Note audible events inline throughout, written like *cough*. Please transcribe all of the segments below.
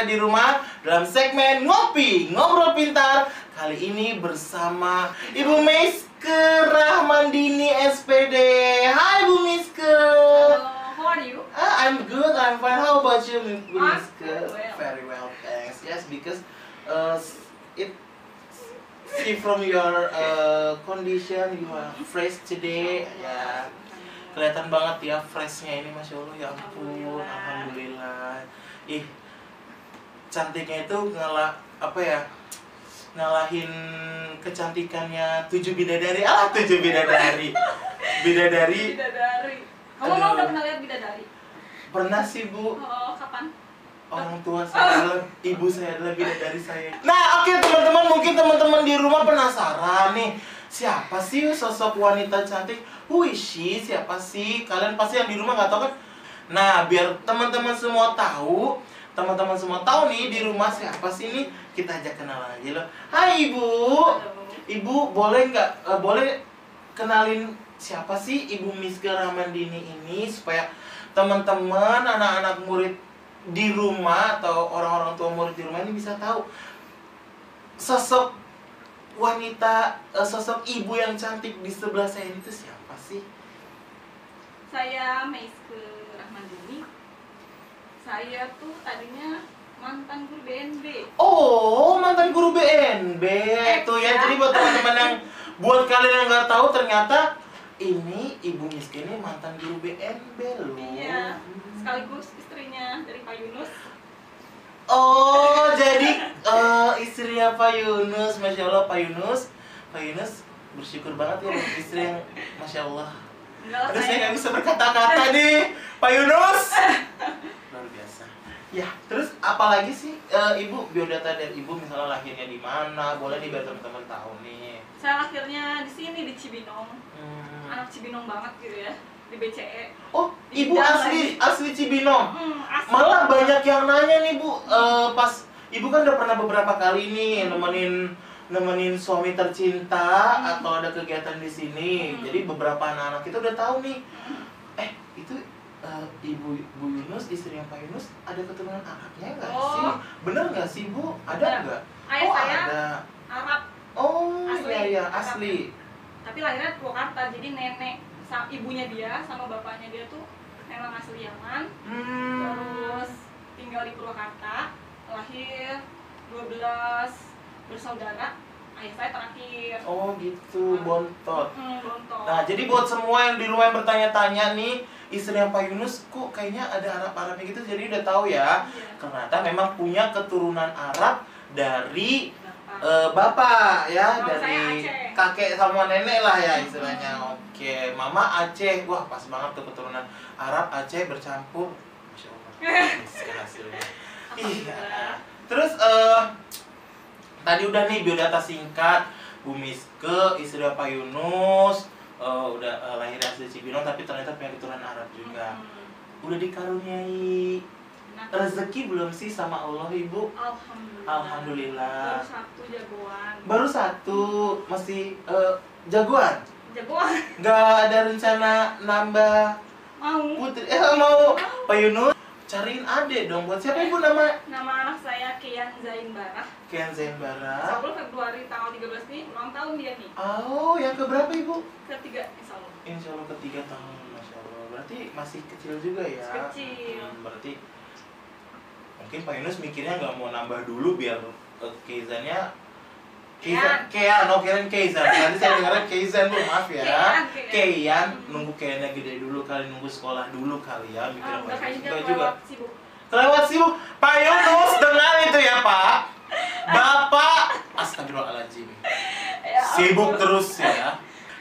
ada di rumah Dalam segmen Ngopi, Ngobrol Pintar Kali ini bersama Ibu Miske Rahmandini SPD Hai Bu Miske Hello, how are you? Ah, I'm good, I'm fine. How about you, Bu Miske? well. Very well, thanks. Yes, because uh, it see from your uh, condition you are fresh today. Ya, kelihatan banget ya freshnya ini, masya Allah ya ampun, Alhamdulillah. alhamdulillah. Ih, cantiknya itu ngalah apa ya? ngalahin kecantikannya tujuh bidadari ah tujuh bidadari bidadari Bidadari. Kamu mau udah pernah lihat bidadari? pernah sih bu Oh, kapan? orang tua saya adalah ibu saya adalah bidadari saya. *laughs* Nah, oke teman-teman, mungkin teman-teman di rumah penasaran nih, siapa sih sosok wanita cantik? Who is she? Siapa sih? Kalian pasti yang di rumah nggak tahu kan? Nah, biar teman-teman semua tahu, teman-teman semua tahu nih di rumah siapa sih nih? Kita ajak kenalan aja loh. Hai Ibu. Halo. Ibu boleh nggak eh, boleh kenalin siapa sih Ibu Miska Ramandini ini supaya teman-teman anak-anak murid di rumah atau orang-orang tua murid di rumah ini bisa tahu sosok wanita eh, sosok ibu yang cantik di sebelah saya ini itu siapa sih? Saya Rahmandini. Saya tuh tadinya mantan guru BNB. Oh, mantan guru BNB Eh, tuh ya. ya. Jadi buat teman-teman yang *laughs* buat kalian yang nggak tahu ternyata ini Ibu Miska ini mantan guru BNB loh. Iya. Sekaligus istrinya dari Pak Yunus. Oh, *laughs* jadi eh, istrinya Pak Yunus, masya Allah Pak Yunus, Pak Yunus bersyukur banget ya istri yang masya Allah. Enggak lah Aduh saya nggak bisa berkata-kata nih, Pak Yunus. *laughs* Luar biasa. Ya, terus apalagi sih eh, Ibu biodata dari Ibu misalnya lahirnya di mana? Boleh nih biar teman-teman tahu nih. Saya akhirnya di sini di Cibinong. Hmm. Anak Cibinong banget gitu ya. Di BCE. Oh, Ibu Tidak asli asli Cibinong. Hmm, asli. Malah banyak yang nanya nih Bu, Eh, pas Ibu kan udah pernah beberapa kali nih nemenin nemenin suami tercinta Hmm. atau ada kegiatan di sini. Hmm. Jadi beberapa anak-anak kita udah tahu nih. Eh, itu eh, Ibu Bu Yunus, istrinya Pak Yunus ada keturunan Arabnya nggak Oh. sih? Bener nggak sih Bu? Ada nggak? Ayah oh, saya ada. Arab. Oh, Asli. iya iya asli. tapi lahirnya di Purwakarta jadi nenek ibunya dia sama bapaknya dia tuh memang asli Yaman Hmm. terus tinggal di Purwakarta lahir 12 bersaudara ayah saya terakhir Oh gitu, bontot. hmm, bontot Nah, jadi buat semua yang di rumah yang bertanya-tanya nih, istrinya Pak Yunus kok kayaknya ada Arab-Arabnya gitu, jadi udah tahu ya. Iya, Ternyata memang punya keturunan Arab dari bapak. eh, bapak ya, Mama dari kakek sama nenek lah ya istilahnya. Oke, mama Aceh, wah pas banget tuh keturunan Arab Aceh bercampur. Masya Allah, *laughs* hasilnya. Iya. Terus eh tadi udah nih biodata singkat Bu Miske, istri Pak Yunus, eh, udah eh, lahir asli Cibinong tapi ternyata punya keturunan Arab juga. Hmm. Udah dikaruniai Nah, rezeki belum sih sama Allah Ibu? Alhamdulillah. Alhamdulillah. Baru satu jagoan. Baru satu masih eh, jagoan. Jagoan Nggak ada rencana nambah mau. putri. Eh mau Pak Yunus cariin adek dong buat siapa Ibu nama? Nama anak saya Kian Zain Barah. Kian Zain Bara. 10 Februari tanggal 13 nih ulang tahun dia nih. Oh, yang keberapa Ibu? Ketiga insya Allah. Insya Allah ketiga tahun, masya Allah. Berarti masih kecil juga ya? Kecil. Hmm, berarti mungkin Pak Yunus mikirnya nggak mau nambah dulu biar uh, Keizan, Kean, oh kirain Keizan. Tadi saya dengarnya Keizan bu, maaf ya. Kean, nunggu Keannya gede dulu kali, nunggu sekolah dulu kali ya. Kayaknya enggak dia juga. kelewat sibuk. Kelewat sibuk. Pak Yunus, dengar itu ya Pak. Bapak, astagfirullahaladzim. *laughs* Ya sibuk terus ya.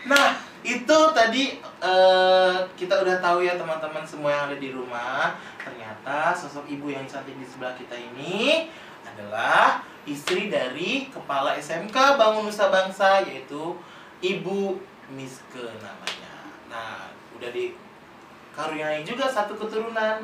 Nah, itu tadi eh, kita udah tahu ya teman-teman semua yang ada di rumah. Ternyata sosok ibu yang cantik di sebelah kita ini adalah istri dari kepala SMK Bangun Nusa Bangsa yaitu Ibu Miske namanya. Nah, udah dikaruniai juga satu keturunan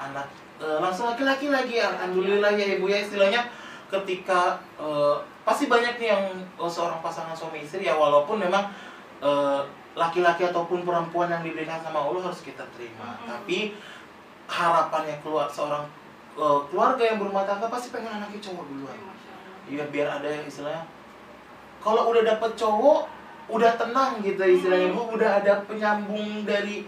anak eh, langsung laki-laki lagi alhamdulillah ya ibu ya istilahnya ketika eh, pasti banyak nih yang eh, seorang pasangan suami istri ya walaupun memang eh, laki-laki ataupun perempuan yang diberikan sama Allah harus kita terima Mm-mm. tapi harapannya keluar seorang eh, keluarga yang berumah tangga pasti pengen anaknya cowok duluan Masya Allah. Iya biar ada yang istilahnya kalau udah dapet cowok udah tenang gitu istilahnya bu. Udah ada penyambung dari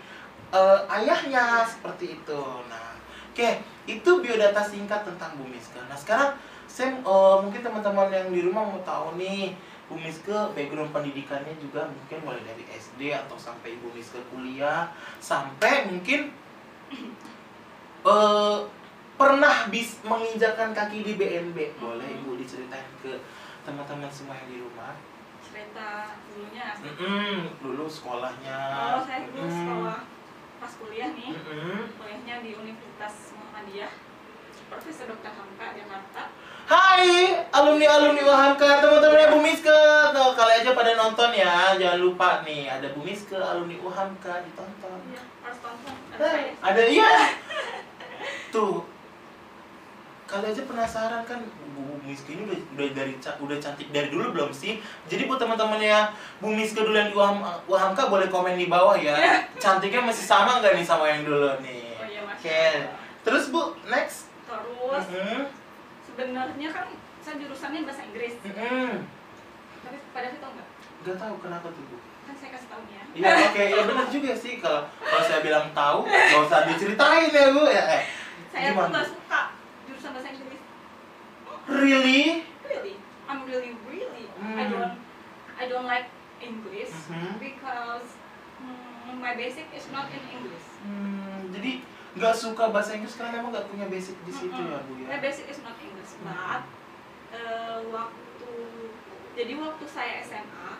eh, ayahnya seperti itu. Nah oke itu biodata singkat tentang Bu Miska. Nah sekarang saya eh, mungkin teman-teman yang di rumah mau tahu nih Bu Miska background pendidikannya juga mungkin mulai dari SD atau sampai Ibu Miska kuliah sampai mungkin eh pernah bis menginjakan kaki di BNB boleh ibu diceritain ke teman-teman semua yang di rumah? Cerita dulunya. Mm-mm, dulu sekolahnya. Kalau saya dulu Mm-mm. sekolah pas kuliah nih Mm-mm. kuliahnya di Universitas Muhammadiyah. Profesor Dr. Hamka Jakarta. Hai alumni alumni Wahamka teman-teman Bu Miska Tuh, kali aja pada nonton ya. Jangan lupa nih ada Bu Miska alumni Wahamka ditonton. Iya harus tonton. Ada Nah, ada iya. *laughs* Tuh kali aja penasaran kan Bu Miska ini udah, udah dari udah cantik dari dulu belum sih? Jadi buat teman-temannya Bu Miska dulu yang di Waham, Wahamka boleh komen di bawah ya cantiknya masih sama nggak nih sama yang dulu nih? Oh iya oke. Allah terus Bu next. Terus Mhm. sebenarnya kan saya jurusannya bahasa Inggris. Mhm. tapi pada itu tau nggak? Gak tahu kenapa tuh Bu? Kan saya kasih tahu ya. Iya oke. Ya benar juga sih. Kalau kalau saya bilang tahu nggak usah diceritain ya Bu. Ya eh saya tuh gimana? nggak suka jurusan bahasa Inggris really really I'm really really I Hmm. don't I don't like English Mhm. because hmm, my basic is not in English Hmm, jadi nggak suka bahasa Inggris karena memang nggak punya basic di situ Mm-mm. ya bu ya. My basic is not English, but eh, waktu jadi waktu saya SMA,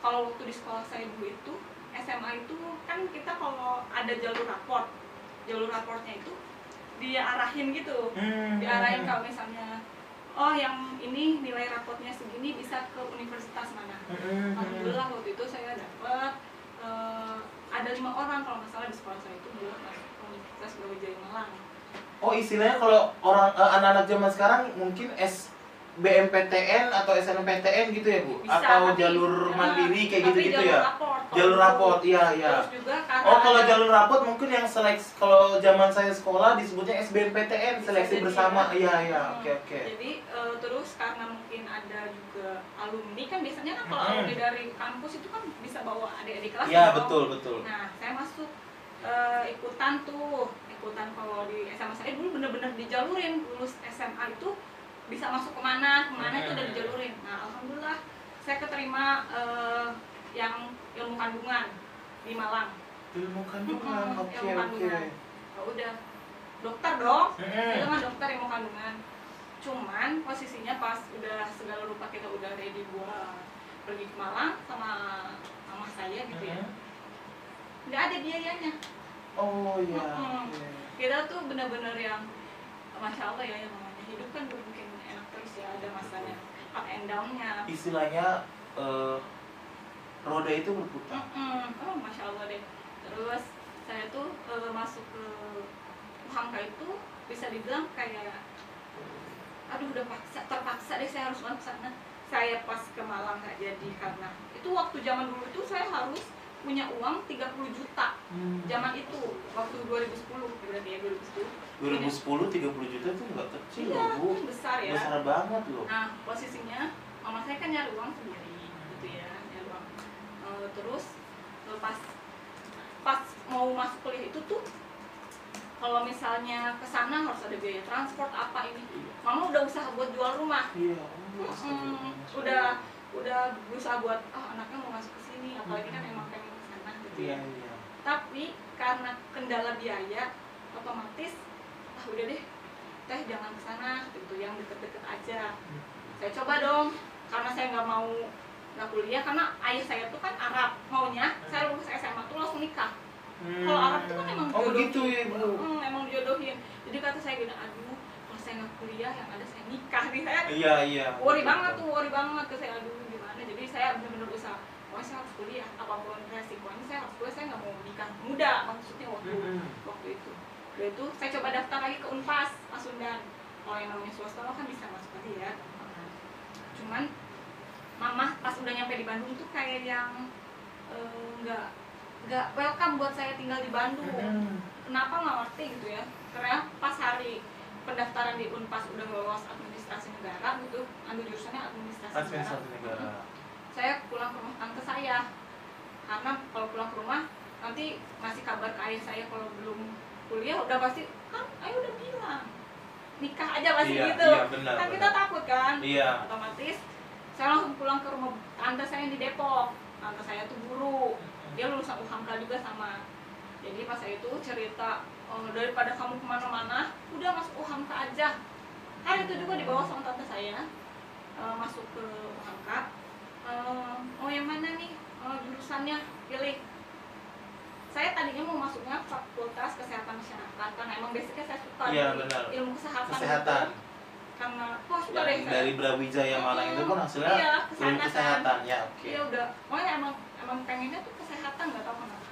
kalau waktu di sekolah saya dulu itu SMA itu kan kita kalau ada jalur raport, jalur raportnya itu dia arahin gitu, Hmm. diarahin kalau misalnya oh yang ini nilai rapotnya segini bisa ke universitas mana. Hmm. Alhamdulillah waktu itu saya dapat eh, ada lima orang kalau nggak salah di sekolah saya itu buat masuk ke Universitas Brawijaya Malang. Oh istilahnya kalau orang eh, anak-anak zaman sekarang mungkin S BMPTN atau SNMPTN gitu ya bu? Bisa, atau tapi- jalur ya, mandiri kayak tapi gitu-gitu jalur ya? Raport, Jalur dulu. raport, iya iya. Oh kalau ada- jalur raport mungkin yang seleksi kalau zaman saya sekolah disebutnya SBMPTN seleksi bersama. ya. Iya iya Hmm, oke oke. Jadi eh, terus karena mungkin ada juga alumni kan biasanya kan kalau Mm-mm. alumni dari kampus itu kan bisa bawa adik-adik kelas. Iya betul betul. Nah saya masuk eh, ikutan tuh ikutan kalau di SMA saya dulu bener-bener dijalurin lulus SMA itu bisa masuk ke mana ke mana itu udah Hmm. dijalurin. Nah alhamdulillah saya keterima eh, yang ilmu kandungan di Malang. Ilmu kandungan, Mm-mm, oke ilmu oke. kandungan. Oh, udah dokter dong. Mm-mm. Itu kan dokter ilmu kandungan. Cuman posisinya pas udah segala rupa kita udah ready buat pergi ke Malang sama mama saya gitu ya. Nggak ada biayanya. Oh iya. Mm-mm. oke. Kita tuh bener-bener yang masya Allah ya yang namanya hidup kan belum mungkin enak terus ya ada masanya up and down-nya. Istilahnya eh, roda itu berputar. Mm-mm. Oh masya Allah deh. Terus saya tuh eh, masuk ke Hamka itu bisa dibilang kayak aduh udah paksa terpaksa deh saya harus masuk sana saya pas ke Malang nggak jadi karena itu waktu zaman dulu itu saya harus punya uang 30 juta Hmm. zaman itu waktu 2010 berarti ya 2010 2010 30 juta itu nggak kecil iya loh bu. besar ya Besar banget loh. nah posisinya mama saya kan nyari uang sendiri gitu ya nyari uang Eh, terus eh, pas pas mau masuk kuliah itu tuh kalau misalnya ke sana harus ada biaya transport apa ini mama udah usaha buat jual rumah Iya. Mm-mm. astagfirullah. udah udah berusaha buat ah anaknya mau masuk ke sini apalagi kan emang pengen ke sana gitu Iya ya iya. tapi karena kendala biaya otomatis udah deh teh jangan ke sana gitu yang deket-deket aja saya coba dong karena saya nggak mau nggak kuliah karena ayah saya tuh kan Arab maunya saya lulus SMA tuh langsung nikah Kalau Arab tuh kan emang Oh jodoh. begitu ya bu. Hmm, emang dijodohin jadi kata saya gini aduh kalau saya nggak kuliah yang ada saya nikah nih saya Iya iya. worry banget tuh worry banget ke saya aduh gimana jadi saya benar-benar usaha oh saya harus kuliah apa pun resikonya saya harus kuliah saya nggak mau nikah muda maksudnya waktu Mm-mm. waktu itu udah itu saya coba daftar lagi ke Unpas Pasundan kalau yang namanya swasta mah kan bisa masuk lagi ya. Cuman mama pas udah nyampe di Bandung tuh kayak yang eh, nggak nggak welcome buat saya tinggal di Bandung. Kenapa nggak ngerti gitu ya? Karena pas hari pendaftaran di Unpas udah lolos administrasi negara gitu ambil jurusannya administrasi, administrasi negara. Negara saya pulang ke rumah tante saya. Karena kalau pulang ke rumah nanti ngasih kabar ke ayah saya kalau belum kuliah udah pasti kan ayah udah bilang nikah aja pasti iya gitu. iya benar kan kita benar. takut kan? Iya. Otomatis saya langsung pulang ke rumah tante saya yang di Depok. Tante saya tuh guru. Dia lulusan UHAMKA juga sama. Jadi pas saya itu cerita "Oh, daripada kamu ke mana-mana udah masuk UHAMKA aja. Hari itu juga dibawa sama tante saya eh, masuk ke UHAMKA Eh, oh yang mana nih? Eh, jurusannya? Pilih saya tadinya mau masuknya fakultas kesehatan masyarakat karena emang basicnya saya suka Iya, di benar. ilmu kesehatan kesehatan gitu. karena kok suka deh dari Brawijaya Malang itu pun hasilnya Iya, ilmu kesehatan. kesehatan ya oke Iya udah, pokoknya emang emang pengennya tuh kesehatan nggak tahu kenapa.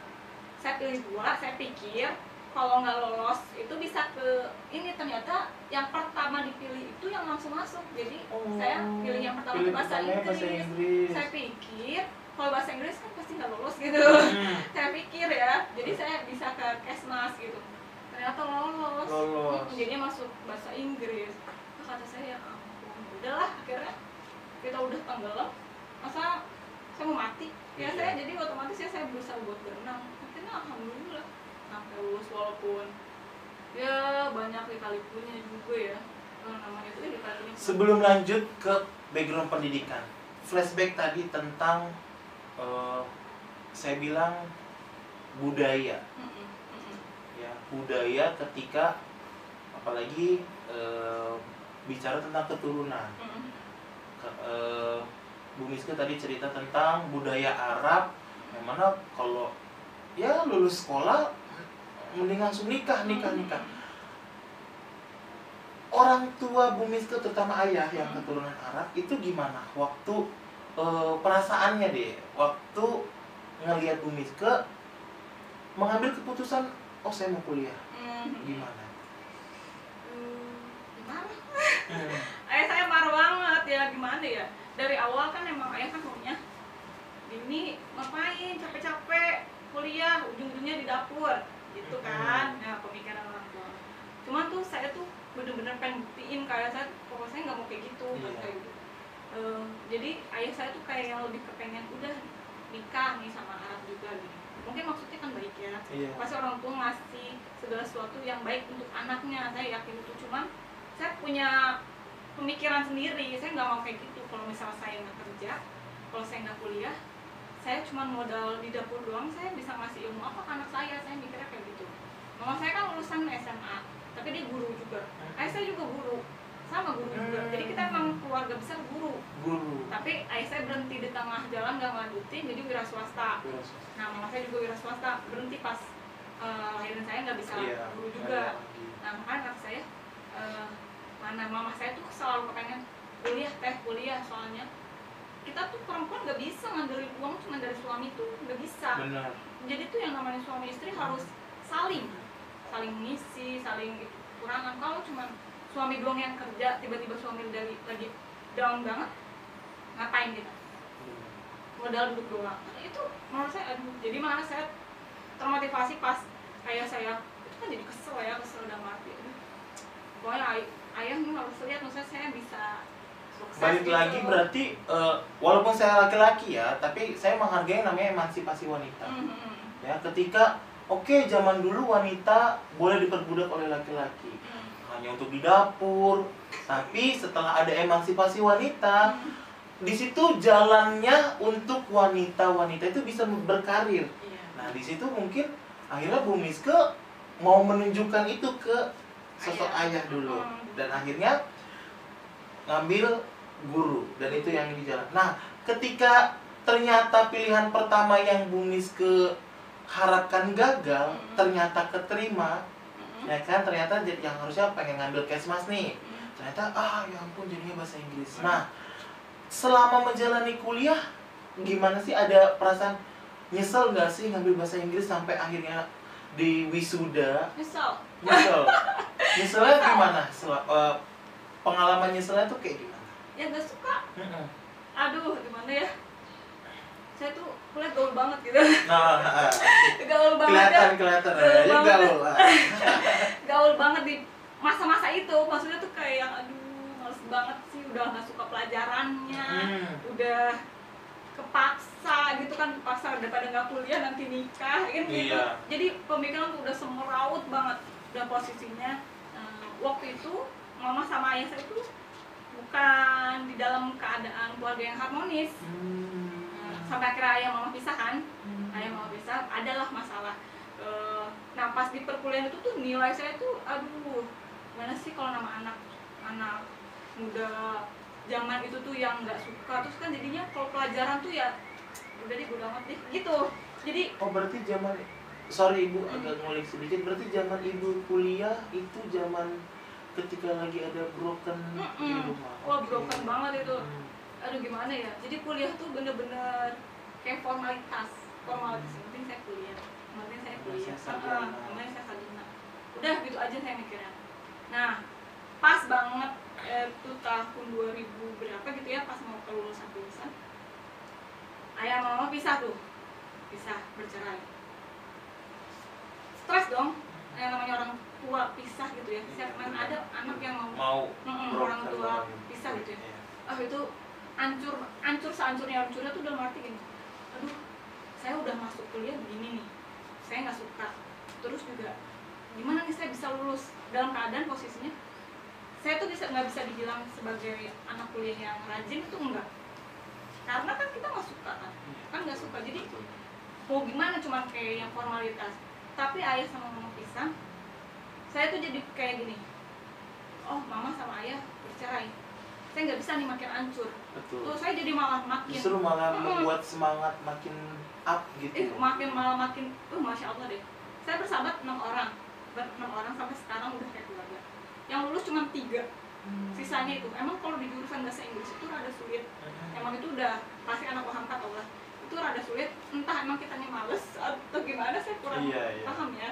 Saya pilih dua, saya pikir kalau nggak lolos itu bisa ke ini ternyata yang pertama dipilih itu yang langsung masuk. Jadi saya pilih yang pertama Pilih itu bahasa Inggris. bahasa Inggris Saya pikir kalau bahasa Inggris kan pasti nggak lolos gitu. Hmm, *laughs* saya pikir ya, jadi saya bisa ke Kesmas gitu. Ternyata lolos. Lolos. Jadinya masuk bahasa Inggris. Terus kata saya, ya ampun, udahlah akhirnya kita udah tenggelam, masa saya mau mati? Ya Iya. saya jadi otomatis ya saya berusaha buat berenang. Akhirnya alhamdulillah sampai lulus walaupun ya banyak lika-likunya juga ya. Namanya itu lika-likunya. sebelum lanjut ke background pendidikan flashback tadi tentang eh, saya bilang budaya ya budaya ketika apalagi eh, bicara tentang keturunan. Ke- eh, Bu Miska tadi cerita tentang budaya Arab yang mana kalau ya lulus sekolah mending langsung nikah nikah nikah orang tua Bu Miska terutama ayah yang Hmm. keturunan Arab itu gimana waktu eh, perasaannya deh waktu ngelihat Bu Miska mengambil keputusan oh saya mau kuliah. Mm-mm. gimana? Hmm, gimana? Hmm. ayah saya marah banget ya gimana ya? Dari awal kan emang ayah kan maunya ini ngapain? Capek-capek kuliah ujung-ujungnya di dapur. Gitu kan? Nah pemikiran orang tua. Cuman tuh saya tuh bener-bener pengen buktiin kayak saya pokoknya nggak mau kayak gitu Iya. kayak gitu Eh, jadi ayah saya tuh kayak yang lebih kepengen udah nikah nih sama Arab juga gitu. Mungkin maksudnya kan baik ya. Iya. pasti orang tua ngasih segala sesuatu yang baik untuk anaknya saya yakin itu. Cuman saya punya pemikiran sendiri. Saya nggak mau kayak gitu. Kalau misalnya saya nggak kerja kalau saya nggak kuliah saya cuma modal di dapur doang saya bisa ngasih ilmu apa ke anak saya. Saya mikirnya kayak gitu. Mama saya kan lulusan SMA tapi dia guru juga. Ayah saya juga guru sama guru juga jadi kita emang keluarga besar guru guru tapi ayah saya berhenti di tengah jalan nggak ngelanjutin jadi wira swasta Nah, mama saya juga wira swasta, berhenti pas eh, lahirin saya nggak bisa Iya, guru juga. lagi. Nah, makanya kata saya, eh, mana mama saya tuh selalu kepengen kuliah teh kuliah soalnya kita tuh perempuan nggak bisa ngandelin uang cuma dari suami tuh nggak bisa. benar Jadi tuh yang namanya suami istri harus saling, saling mengisi, saling kekurangan. Kalau cuma suami doang yang kerja, tiba-tiba suami dari lagi down banget, ngapain kita? modal duduk doang itu menurut saya aduh jadi malah saya termotivasi pas ayah saya itu kan jadi kesel ya kesel udah mati pokoknya ay ayah nih harus lihat maksudnya saya bisa sukses balik gitu. lagi berarti eh, walaupun saya laki-laki ya tapi saya menghargai namanya emansipasi wanita Hmm, hmm, hmm. ya ketika oke zaman dulu wanita boleh diperbudak oleh laki-laki Hmm. Hanya untuk di dapur tapi setelah ada emansipasi wanita Hmm. di situ jalannya untuk wanita-wanita itu bisa berkarir Iya. nah di situ mungkin akhirnya Bu Miske mau menunjukkan itu ke sosok Ayah. ayah, dulu Hmm. dan akhirnya ngambil guru dan itu yang di jalan. Nah, ketika ternyata pilihan pertama yang Bu Miske harapkan gagal, Hmm. ternyata keterima. Ya kan? Ternyata yang harusnya pengen ngambil kesmas nih, Hmm. ternyata ah ya ampun jadinya bahasa Inggris. Nah, selama menjalani kuliah, gimana sih ada perasaan nyesel nggak sih ngambil bahasa Inggris sampai akhirnya di wisuda nyesel Nyesel. *laughs* Nyeselnya gimana? Sel- eh, pengalaman nyeselnya tuh kayak gimana? ya gak suka aduh gimana ya saya tuh kuliah gaul banget gitu. Nah, ah, *laughs* gaul banget ya. kelihatan kelihatan Gaul ya, banget. gaul lah. *laughs* gaul banget di masa-masa itu. Maksudnya tuh kayak yang aduh males banget sih. Udah nggak suka pelajarannya. Hmm. udah kepaksa gitu kan. Kepaksa daripada nggak kuliah nanti nikah kan gitu. Iya. jadi pemikiran tuh udah semeraut banget. Udah posisinya. Eh, waktu itu mama sama ayah saya tuh bukan di dalam keadaan keluarga yang harmonis. Hmm. Sampai akhirnya ayah mama pisah kan ayah mama pisah adalah masalah Eh, nah pas di perkuliahan itu tuh nilai saya tuh aduh gimana sih kalau nama anak anak muda zaman itu tuh yang nggak suka terus kan jadinya kalau pelajaran tuh ya udah deh udah amat deh gitu jadi Oh berarti zaman sorry ibu Hmm. agak ngulik sedikit berarti zaman ibu kuliah itu zaman ketika lagi ada broken di Mm-mm. rumah. wah Oke. broken banget itu Hmm. Aduh gimana ya? Jadi kuliah tuh bener-bener kayak formalitas formalitas. Yang penting saya kuliah. Yang penting saya kuliah penting saya sarjana udah gitu aja saya mikirnya. Nah pas banget eh, itu tahun 2000 berapa gitu ya pas mau kelulusan kelulusan ayah mama pisah tuh. Pisah bercerai. Stres dong yang namanya orang tua pisah gitu ya. Siapa mana ada anak yang mau. Mau orang tua pisah gitu ya. Iya. ah itu hancur hancur sehancurnya hancurnya tuh udah arti gini aduh saya udah masuk kuliah begini nih saya nggak suka. Terus juga gimana nih saya bisa lulus? Dalam keadaan posisinya saya tuh bisa nggak bisa dibilang sebagai anak kuliah yang rajin itu enggak. Karena kan kita nggak suka kan kan nggak suka. Jadi mau gimana cuman kayak yang formalitas. Tapi ayah sama mama pisah saya tuh jadi kayak gini oh mama sama ayah bercerai saya nggak bisa nih makin hancur Betul. tuh saya jadi malah makin Justru malah membuat semangat makin up gitu. eh makin malah makin uh masya allah deh saya bersahabat enam orang enam orang sampai sekarang udah kayak keluarga yang lulus cuma tiga Hmm. sisanya itu emang kalau di jurusan bahasa Inggris itu rada sulit Hmm. emang itu udah pasti anak paham kata Allah itu rada sulit entah emang kitanya males atau gimana saya kurang Iya, iya. paham ya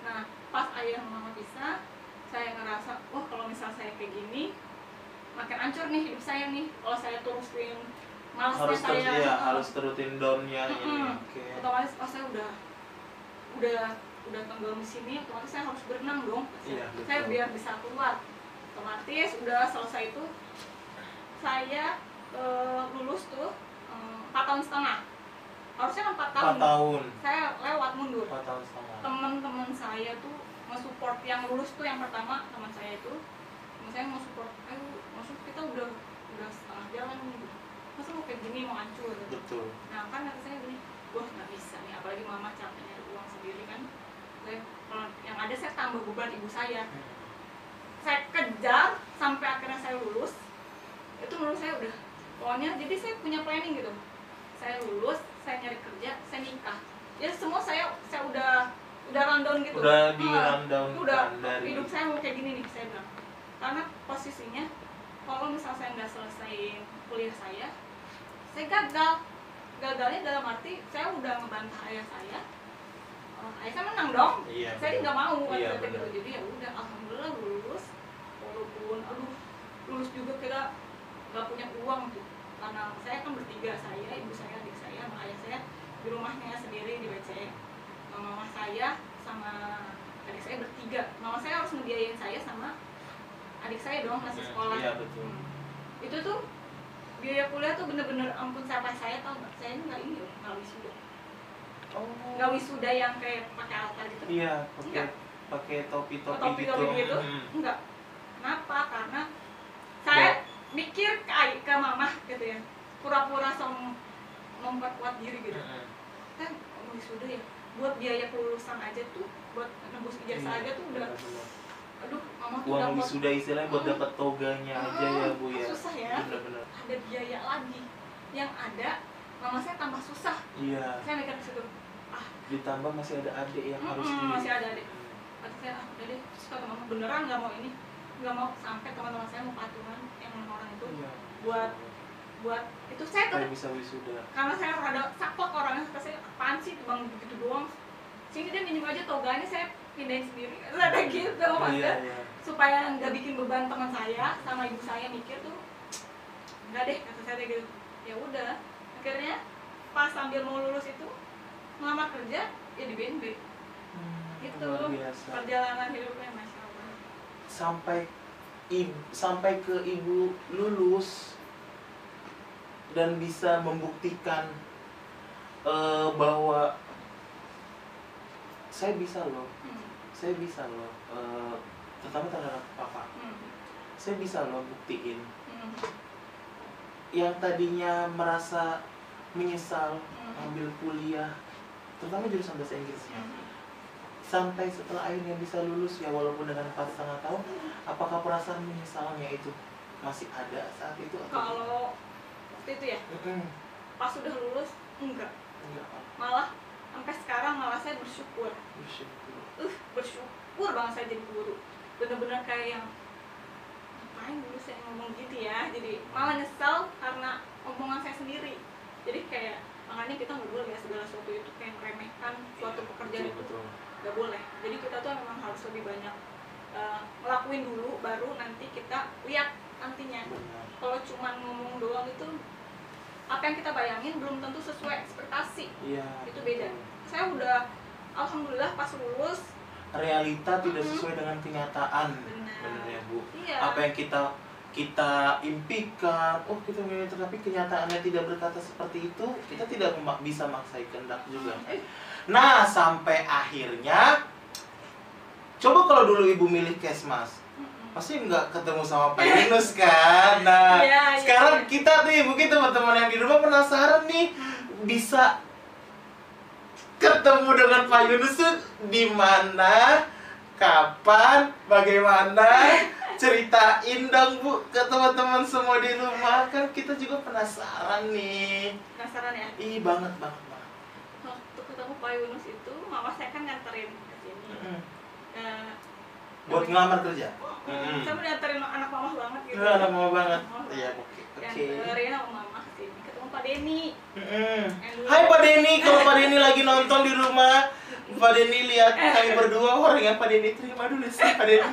Nah, pas ayah mama pisah, saya ngerasa, wah kalau misal saya kayak gini, makin hancur nih hidup saya nih. Kalau saya terusin malasnya harus terus saya, ya eh, harus terutin downnya ini. Mm-mm. Oke. otomatis pas saya udah udah udah tenggelam di sini, otomatis saya harus berenang dong. Iya, betul. saya biar bisa keluar. Otomatis udah selesai itu, saya eh, lulus tuh eh, empat tahun setengah. Harusnya kan empat tahun. Empat tahun. Saya lewat mundur Empat tahun setengah. teman-teman saya tuh nge-support yang lulus tuh yang pertama teman saya itu teman saya mau support ayo kita udah udah setengah jalan nih masa mau kayak gini mau hancur? Betul. nah kan kata saya gini wah nggak bisa nih apalagi mama capek nyari uang sendiri kan. Saya kalau yang ada saya tambah beban ibu saya. Saya kejar sampai akhirnya saya lulus. Itu menurut saya udah pokoknya jadi saya punya planning gitu. Saya lulus saya nyari kerja saya nikah. Ya semua saya saya udah udah rundown gitu. Udah di Ah, rundown udah kan hidup saya mau kayak gini nih saya bilang. Karena posisinya kalau misal saya nggak selesai kuliah saya saya gagal. Gagalnya dalam arti saya udah ngebantah ayah saya. Oh, ayah saya menang dong. Iya. saya nggak mau kan Iya, kata gitu jadi ya udah alhamdulillah lulus. Walaupun aduh lulus juga kita nggak punya uang tuh karena saya kan bertiga saya ibu saya adik saya sama ayah saya di rumahnya sendiri di WC mama saya sama adik saya bertiga. Mama saya harus ngebiayain saya sama adik saya dong masih Hmm, sekolah iya, betul. Hmm. itu tuh biaya kuliah tuh bener-bener ampun siapa saya tau nggak saya ini nggak ini loh nggak wisuda Oh. nggak wisuda yang kayak pakai altar gitu Iya, pakai pakai topi-topi topi gitu. topi gitu Hmm. enggak kenapa karena saya mikir ke ke mama gitu ya pura-pura som memperkuat diri gitu Hmm. kan oh, wisuda ya buat biaya kelulusan aja tuh buat nembus ijazah Iya, aja tuh udah benar-benar. aduh mama tuh Uang wisuda istilahnya buat Hmm. dapat toganya aja ya bu ya. susah ya Bener-bener. ada biaya lagi yang ada mama saya tambah susah Iya. saya mikir ke situ ah Ditambah masih ada adik yang harus mm-mm, di. masih ada adik kata saya ah udah deh terus kata mama beneran nggak mau ini nggak mau sampai teman-teman saya mau patungan yang enam orang itu Iya. buat buat itu saya tuh bisa wisuda. karena saya rada saklek orangnya saya apaan sih bang begitu doang sini dia minjem aja toganya saya pindahin sendiri. Ada gitu Iya maksudnya iya. supaya nggak bikin beban teman saya sama ibu saya mikir tuh nggak deh kata saya gitu. Ya udah akhirnya pas sambil mau lulus itu ngelamar kerja ya di BNB Hmm, itu perjalanan hidupnya masya Allah. Sampai ibu, sampai ke ibu lulus dan bisa membuktikan eh, bahwa saya bisa loh. Hmm. Saya bisa loh eh, terutama terhadap papa Hmm. saya bisa loh buktiin Hmm. yang tadinya merasa menyesal Hmm. ambil kuliah terutama jurusan bahasa Inggrisnya Hmm. sampai setelah akhirnya bisa lulus ya walaupun dengan empat setengah tahun apakah perasaan menyesalnya itu masih ada saat itu atau kalau waktu itu ya Mm-mm. pas sudah lulus enggak Enggak, malah sampai sekarang malah saya bersyukur Bersyukur. Uh bersyukur banget saya jadi guru. Bener-bener kayak yang ngapain dulu saya ngomong gitu ya? Jadi malah nyesel karena omongan saya sendiri. Jadi kayak makanya kita nggak boleh ya segala sesuatu itu kayak meremehkan suatu pekerjaan betul, itu. nggak boleh. Jadi kita tuh memang harus lebih banyak eh, ngelakuin dulu baru nanti kita lihat nantinya. Kalau cuma ngomong doang itu apa yang kita bayangin belum tentu sesuai ekspektasi. Iya. Itu beda. saya udah alhamdulillah pas lulus Realita tidak sesuai dengan kenyataan. Benar. Ya, Bu. iya Apa yang kita kita impikan, oh kita ingin tapi kenyataannya tidak berkata seperti itu, kita tidak bisa maksain kehendak juga. Eh, Nah, sampai akhirnya coba kalau dulu ibu milih kesmas, pasti nggak ketemu sama Pak Yunus kan. *laughs* Nah, iya, sekarang iya. kita nih mungkin teman-teman yang di rumah penasaran nih bisa ketemu dengan Pak Yunus tuh di mana, kapan, bagaimana? Ceritain dong Bu ke teman-teman semua di rumah kan kita juga penasaran nih. penasaran ya Ih banget banget banget. waktu ketemu Pak Yunus itu mama saya kan nganterin ke sini. Eh, Buat ngelamar kerja. mm, saya mau dianterin anak mama banget gitu Itu anak mama banget. Iya oke oke. sama mama Pak Denny dulu- Hai Pak Denny, *laughs* kalau Pak Denny lagi nonton di rumah, Pak Denny lihat kami berdua, orang yang Pak Denny terima dulu sih Pak Denny.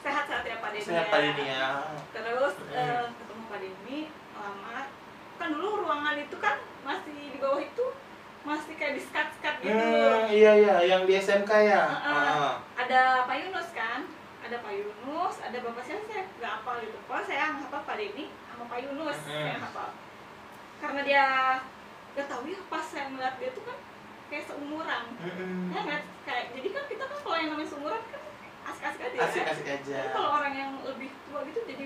sehat-sehat ya Pak Denny Sehat ya. Pak Denny ya. terus Mm. eh, ketemu Pak Denny lamar kan dulu ruangan itu kan masih di bawah itu masih kayak di skat-skat gitu Hmm, iya iya, yang di SMK ya. Heeh. Ah. ada Pak Yunus kan ada Pak Yunus ada bapak saya saya nggak hafal gitu kalau saya yang hafal Pak Denny sama Pak Yunus Mhm. saya hafal karena dia nggak tahu ya pas saya melihat dia tuh kan kayak seumuran Mm-mm. ya ngeliat kayak jadi kan kita kan kalau yang namanya seumuran kan asik-asik aja ya Asik-asik aja. Tapi kalau orang yang lebih tua gitu jadi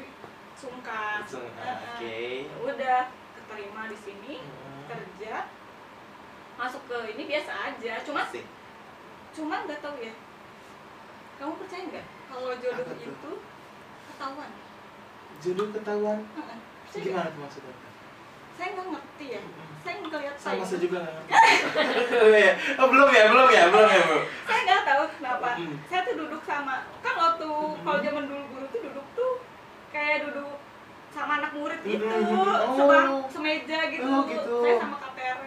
sungkan Langsung, ah, Heeh. Oke. udah keterima di sini Hmm. kerja masuk ke ini biasa aja cuma Asik. cuma nggak tahu ya kamu percaya nggak kalau jodoh Apa tuh? itu ketahuan Jodoh ketahuan. Gimana tuh maksudnya? Saya nggak ngerti ya saya nggak lihat Sama saya saya juga nggak ngerti. oh, belum ya, belum ya, belum ya, Bu. saya nggak tahu kenapa Mm. saya tuh duduk sama kan waktu kalau zaman dulu guru tuh duduk tuh kayak duduk sama anak murid gitu Mm, oh. sebang semeja gitu. Oh, gitu. saya sama KTR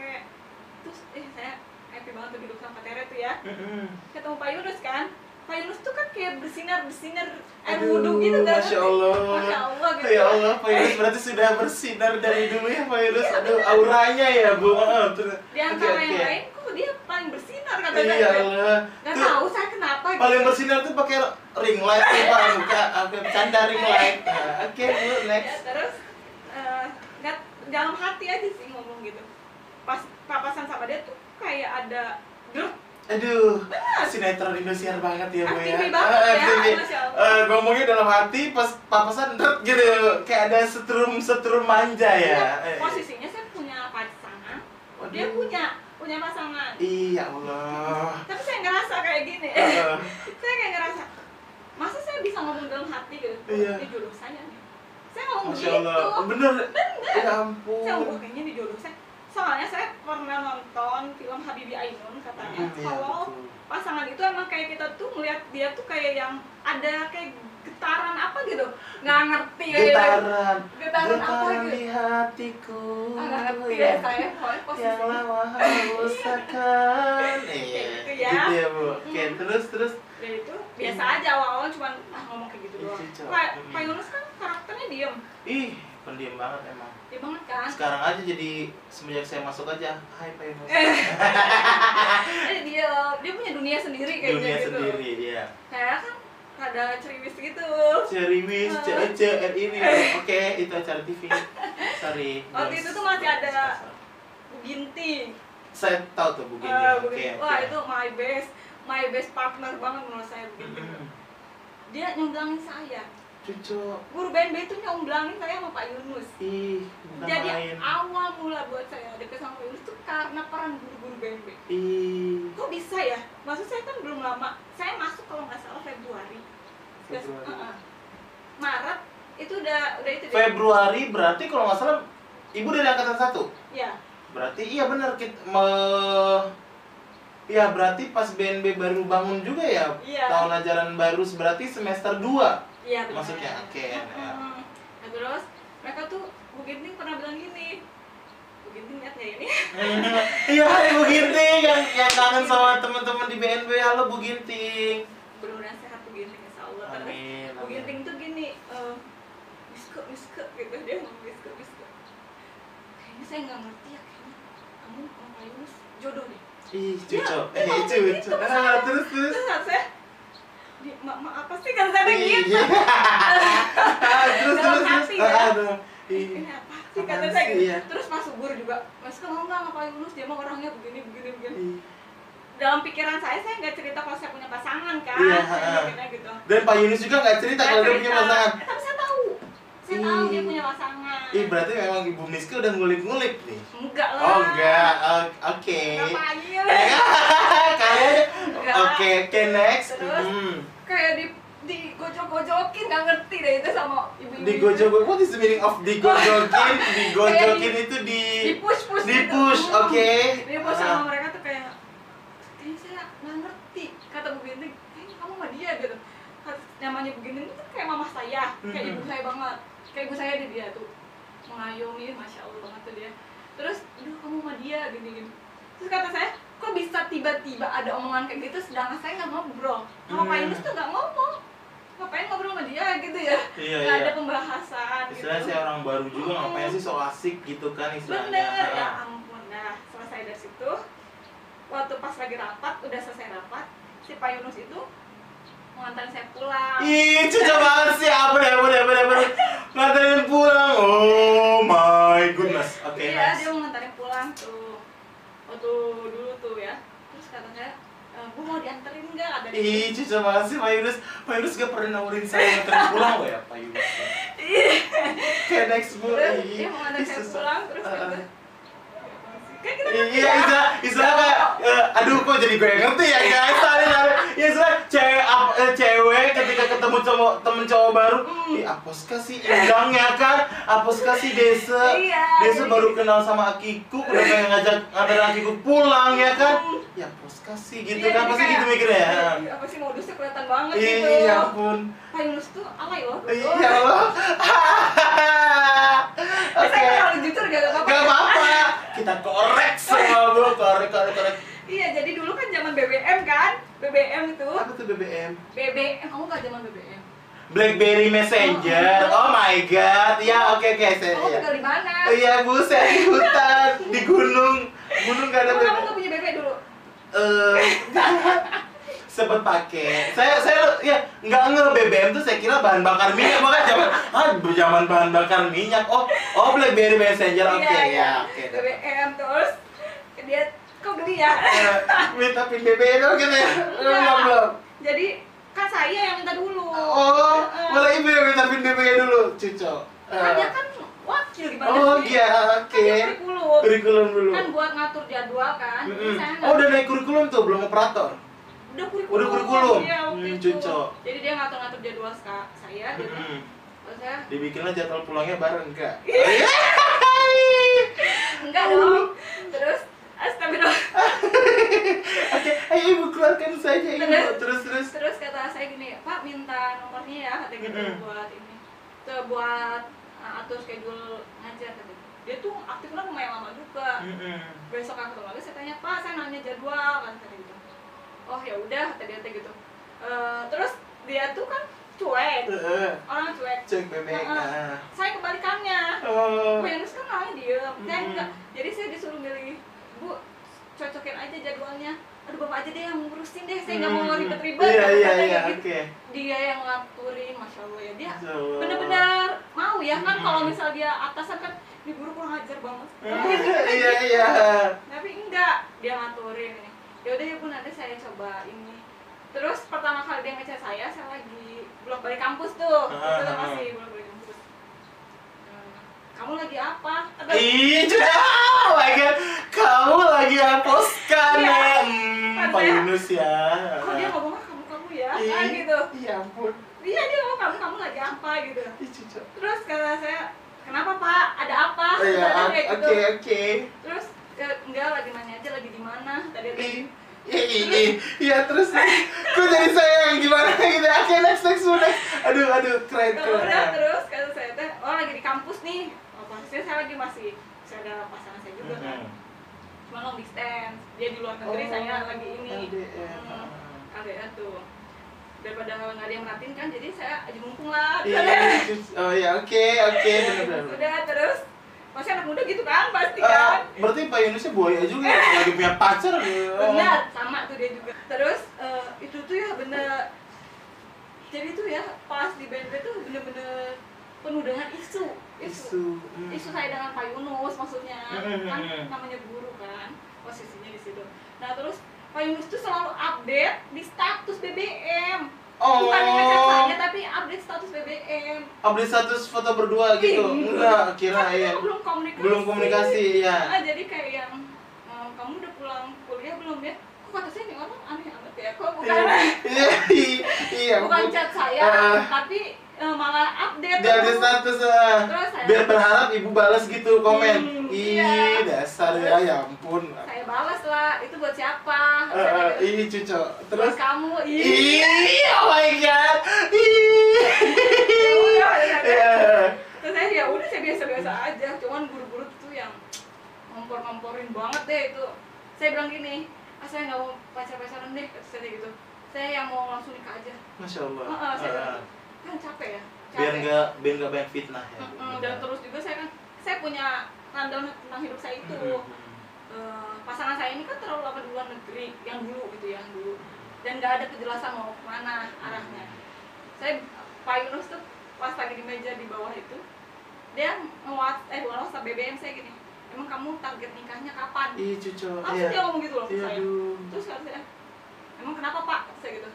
terus eh saya happy banget tuh duduk sama KTR tuh ya Mm-mm. ketemu Pak Yunus kan Pak Yunus tuh kan kayak bersinar bersinar air wudhu gitu kan Masya Allah. Masya Allah gitu Ya Allah, Pak Yunus berarti sudah bersinar dari dulu ya Pak Yunus. Aduh, auranya ya Bu. Oh, terus. di antara Oke, yang oke. lain kok dia paling bersinar kata Iya Allah. Tuh, tahu saya kenapa gitu. paling bersinar tuh pakai ring light tuh Pak muka apa bercanda ring light. Nah, Oke, Bu, ya, next. terus eh, nggak dalam hati aja sih ngomong gitu pas papasan sama dia tuh kayak ada grup Aduh, sinetron Indosiar banget ya Bu ya. Banget Ah, ya. Eh, ngomongnya dalam hati pas papasan dret gitu kayak ada setrum setrum manja ya. Iya, Eh. posisinya saya punya pasangan Waduh. dia punya punya pasangan Iya Allah. tapi saya ngerasa kayak gini Eh, *laughs* saya kayak ngerasa masa saya bisa ngomong dalam hati gitu Iya. ini jodoh saya nih saya ngomong Masya gitu Allah. Bener. bener Ya saya ampun. ngomong kayaknya ini jodoh saya soalnya saya pernah nonton film Habibie Ainun katanya Hmm, iya, kalau betul. pasangan itu emang kayak kita tuh melihat dia tuh kayak yang ada kayak getaran apa gitu nggak ngerti kayak gitu. Getaran. Getaran apa Getaran gitu? di hatiku. Ah, nggak ngerti ya. ya saya Yang lama hausakan. Iya. gitu ya. Gitu ya, Bu. Oke, Hmm. terus terus dan itu biasa aja awal-awal cuman ah ngomong kayak gitu doang Iya. Pak Hmm. Pak Yunus kan karakternya diem ih, pendiam banget emang. Dia banget kan? Sekarang aja jadi semenjak saya masuk aja hai Pak Yunus. Eh, *laughs* dia dia punya dunia sendiri kayaknya dunia gitu. sendiri ya kayak kan ada ceriwis gitu. Ceriwis Ah. cece ini. Oke itu acara TV sorry. Waktu itu tuh masih ada- Bu Ginting saya tahu tuh Bu Gini Ah, Bu oke. wah itu my best my best partner banget menurut saya Bu Ginting Mm-mm. dia nyomblangin saya cucu. Guru BNB itu nyomblangin saya sama Pak Yunus. Ih jadi main awal mula buat saya deket sama Pak Yunus tuh karena peran guru-guru BNB ih. Kok bisa ya? Maksud saya kan belum lama. Saya masuk kalau nggak salah Februari. Februari. uh-uh. Maret itu udah udah itu deh. Februari berarti kalau nggak salah ibu dari angkatan satu? Ya berarti iya benar kita me... ya berarti pas BNB baru bangun juga ya? Iya. tahun ajaran baru berarti semester 2 iya benar Maksudnya, oke, ya. Mm-mm. Nah, terus mereka tuh Bu Ginting pernah bilang gini Bu Ginting lihat nggak ini *laughs* Iya, hai Bu Ginting yang yang kangen sama teman-teman di BNB. Halo Bu Ginting. benar-benar sehat Bu Ginting insya Allah Amin. Bu Ginting tuh gini eh biske biske gitu dia ngomong biske biske kayaknya saya nggak ngerti ya kayaknya kamu sama Yunus jodoh deh Ih, cucu. Dia- Eh, dia ngomong cucu. gitu, Ah, terus terus. terus saya di, ma, apa sih kan saya gitu Iya. *laughs* Terus terus terus. hati Ah, ya. aduh. Ih. ini apa sih kata saya gitu iya. terus Mas Subur juga Mas kamu nggak Pak Yunus dia mah orangnya begini begini begini Ih. dalam pikiran saya saya nggak cerita kalau saya punya pasangan kan Iya, gitu Dan Pak Yunus juga nggak cerita kalau dia punya pasangan. Eh, tapi saya tahu saya tahu dia punya pasangan Ih, berarti memang Ibu Miska udah ngulik-ngulik nih. enggak lah Oh, *laughs* enggak. O- Oke. Kalian Enggak. Oke, oke next. Terus? Hmm. kayak di di gojok-gojokin nggak ngerti deh itu sama ibu-ibu Digojok, what is the meaning of digojokin? *laughs* Digojokin itu di di push push di push, oke. di push sama mereka tuh kayak kayaknya saya nggak ngerti kata Bu Ginting kamu sama dia gitu namanya Bu Ginting itu kayak mama saya kayak Mhm. ibu saya banget kayak ibu saya di dia tuh. Mengayomi masya allah banget tuh dia. Terus aduh kamu sama dia gini gini terus kata saya kok bisa tiba-tiba ada omongan kayak gitu sedangkan saya nggak ngobrol? Sama Pak Hmm. Yunus tuh nggak ngomong. Ngapain ngobrol sama dia? Gitu ya. Iya, nggak iya. ada pembahasan Istilahnya gitu saya orang baru juga ngapain sih so asik gitu kan istilahnya. bener ya ampun. Nah selesai dari situ waktu pas lagi rapat udah selesai rapat si Pak Yunus itu mengantarin saya pulang Ih, cucu banget sih. Apa deh, apa deh. Nganterin pulang. Oh my goodness. Oke, iya nice. dia mau nganterin pulang tuh waktu dulu tuh ya terus kata saya e, bu mau dianterin nggak ada Ih, cucu banget sih Pak Yunus. Pak Yunus gak pernah nawarin saya nganterin pulang loh ya, Pak Yunus. *laughs* Oke, next bu. terus Ih, dia mau nganterin saya pulang terus Ah, kata ah. kan kita ngerti Iya, ya. istilah, istilah kayak, eh, aduh kok jadi gue yang ngerti ya guys, tadi tadi, ya istilah cewek, eh, cewek ketika ketemu cowok temen cowok baru, Hmm. ih apos kasih indang ya kan, apos kasih desa, Iya, desa baru kenal sama Akiku, udah kayak ngajak nganterin Akiku pulang ya kan, ya apos kasih gitu Iya, kan, pasti gitu mikirnya ya. "Ih, apa sih modusnya kelihatan banget gitu. Iya ampun, Pak Yunus tuh alay loh. Iya. *laughs* Eh, Oke, saya kalau jujur gak apa-apa. Gak apa-apa, *laughs* kita korek semua bu, korek korek korek. Iya, jadi dulu kan zaman BBM kan? BBM itu. Apa tuh BBM? BBM, kamu gak zaman BBM? BlackBerry Messenger. Oh my god. Ya, oke oke saya. Kamu Iya. tinggal di mana? Iya, Bu, saya di hutan, di gunung. Gunung gak ada Kamu gak punya BB dulu? Eh, *laughs* sempet pakai. Saya saya ya nggak nge BBM tuh saya kira bahan bakar minyak makanya zaman ah zaman bahan bakar minyak. Oh, oh BlackBerry Messenger. Oke Iya, iya. ya, oke. BBM terus dia kok geli ya? Eh, Minta pin BBM dong gitu ya. Belum Enggak. belum. Jadi kan saya yang minta dulu. Oh, Heeh. malah ibu yang minta pin BBM dulu, cucu. Kan dia kan wakil gimana Oh iya, Kan oke. kurikulum. Kurikulum dulu. Kan buat ngatur jadwal kan. Oh udah naik kurikulum tuh, belum operator. Udah kurikulum. Udah kurikulum. Iya, waktu Hmm, cucok. Jadi dia ngatur-ngatur jadwal ska- saya gitu. Mm-mm. Terus saya Dibikinlah jadwal pulangnya bareng *laughs* enggak? enggak dong. Terus astagfirullah. *laughs* Oke, ayo ibu keluarkan saja ibu. Terus? Terus terus. Terus kata saya gini, Pak minta nomornya ya kata gitu Mm-mm. buat ini. Tuh buat uh, atur schedule ngajar kata gitu. Dia tuh aktifnya lumayan lama juga. Mm-mm. Besok aku lagi saya tanya, "Pak, saya nanya jadwal." kan kata gitu. Oh, ya udah kata dia gitu. Eh, terus dia tuh kan cuek Heeh. orang cuek Cek bebek. Nah. saya kebalikannya Oh. Pak Yunus kan orangnya diem saya Mm-mm. enggak jadi saya disuruh milih bu cocokin aja jadwalnya aduh bapak aja deh yang ngurusin deh saya nggak mau Hmm. ribet-ribet saya iya. kayak gitu. Oke. dia yang ngaturin masya allah ya dia bener-bener mau ya kan Mm-mm. kalau misal dia atasan kan di guru kurang ajar banget *laughs* Iya iya. tapi enggak dia ngaturin ini ya udah ya bu nanti saya coba ini terus pertama kali dia ngechat saya saya lagi blok balik kampus tuh Ah, itu ah, masih blok balik kampus Eh, kamu lagi apa Ih, sudah. Oh my god. Kamu lagi hapuskan Iya. ya. Hmm, Pak Yunus ya. kok dia ngomongnya kamu kamu ya Ih, ah, gitu Iya ampun. iya dia ngomong kamu kamu lagi apa gitu Ih, terus kata saya kenapa pak ada apa Iya, Kata oke gitu. oke. terus "Ya, enggak lagi nanya aja lagi di mana? Tadi dia Ih, Iya, iya, iya, terus kok jadi saya gimana gitu? Oke, next, next, next Aduh, aduh, keren, Ya udah keren terus kata saya teh oh lagi di kampus nih. Oh, posisinya saya lagi masih saya ada pasangan saya juga kan. Cuma long distance. Dia di luar negeri Oh, saya lagi ini. LDR. Hmm, LDR tuh. Daripada nggak ada yang merhatiin kan jadi saya aja mumpung lah. Iya, oh ya, oke, oke, udah terus masih anak muda gitu kan pasti Eh, kan berarti Pak Yunusnya buaya juga ya, lagi punya pacar gitu. benar sama tuh dia juga terus eh, itu tuh ya bener jadi tuh ya pas di BNP tuh bener-bener penuh dengan isu Isu. hmm. isu saya dengan Pak Yunus maksudnya Hmm. kan namanya guru kan posisinya di situ nah terus Pak Yunus tuh selalu update di status BBM Oh, bukan ngechat saya tapi update status BBM update status foto berdua gitu. Enggak, kirain. kita belum komunikasi Belum komunikasi, ya. Ah, jadi kayak yang "Eh, kamu udah pulang kuliah belum ya kok kata saya nih orang aneh amat ya kok bukan Iya, iya. *laughs* bukan chat saya Ah. tapi eh, malah update Dia ada terus. status ah. Terus saya- biar berharap ibu balas gitu komen. Hmm, Ih, iya. dasar ya, ya ampun. saya balas lah itu buat siapa Saya eh, gitu. ih, cucu. buat Terus kamu ih oh my god. Ya Ih. ya udah. Iya. terus saya ya udah saya biasa-biasa aja cuman guru-guru tuh yang ngompor-ngomporin banget deh itu saya bilang gini ah saya nggak mau pacar-pacaran deh saya gitu saya yang mau langsung nikah aja Masya Allah. Saya bilang Ah. gitu. Kan capek ya biar capek. nggak biar nggak banyak fitnah ya. Mm-mm, dan terus juga saya kan saya punya rundown tentang hidup saya itu Hmm. Eh, pasangan saya ini kan terlalu lama di luar negeri yang dulu gitu ya yang dulu dan nggak ada kejelasan mau ke mana arahnya saya Pak Yunus tuh pas lagi di meja di bawah itu dia ngewat eh bukan WhatsApp BBM saya gini emang kamu target nikahnya kapan Ih, cucu. langsung Iya. dia ngomong gitu loh Iya, saya aduh. terus kata saya emang kenapa pak saya gitu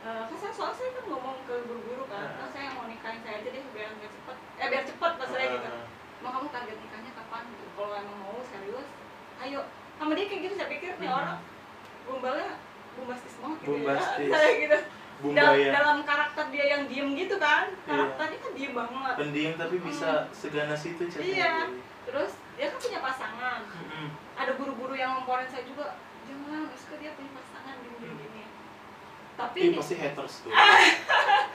"Eh, kan saya soalnya saya kan ngomong ke guru-guru kan Ah. kan saya mau nikahin saya aja deh biar biar cepet eh biar cepet pas saya gitu Ah. emang kamu target nikahnya kapan gitu kalau emang mau serius ayo sama dia kayak gitu saya pikir nih Hmm. orang gombalnya bombastis banget gitu Bombastis. ya *laughs* saya gitu dalam karakter dia yang diem gitu kan Iya. karakternya kan diem banget pendiam tapi bisa seganas itu chat Iya. terus dia kan punya pasangan ada guru-guru yang ngomporin saya juga jangan Rizka dia punya pasangan tapi Ih, pasti haters tuh.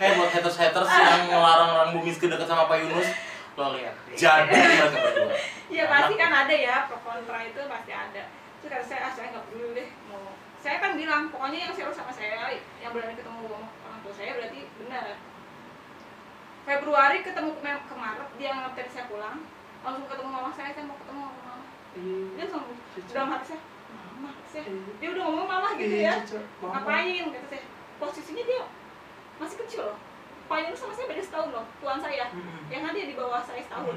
Hei buat haters haters yang ngelarang orang bumi dekat sama Pak Yunus, lo lihat. Jadi *laughs* mereka berdua. Iya pasti kan ada ya pro kontra itu pasti ada. Terus kata saya ah saya nggak peduli deh mau. Saya kan bilang pokoknya yang serius sama saya yang berani ketemu orang tua saya berarti benar. Februari ketemu ke, ke Maret dia nganterin saya pulang langsung ketemu mama saya saya mau ketemu sama mama dia langsung dalam hati saya mama saya dia udah ngomong mama gitu Iya, ya ngapain kata saya posisinya dia masih kecil loh. Pak Yunus sama saya beda setahun loh tuan saya. Yang kan dia di bawah saya setahun.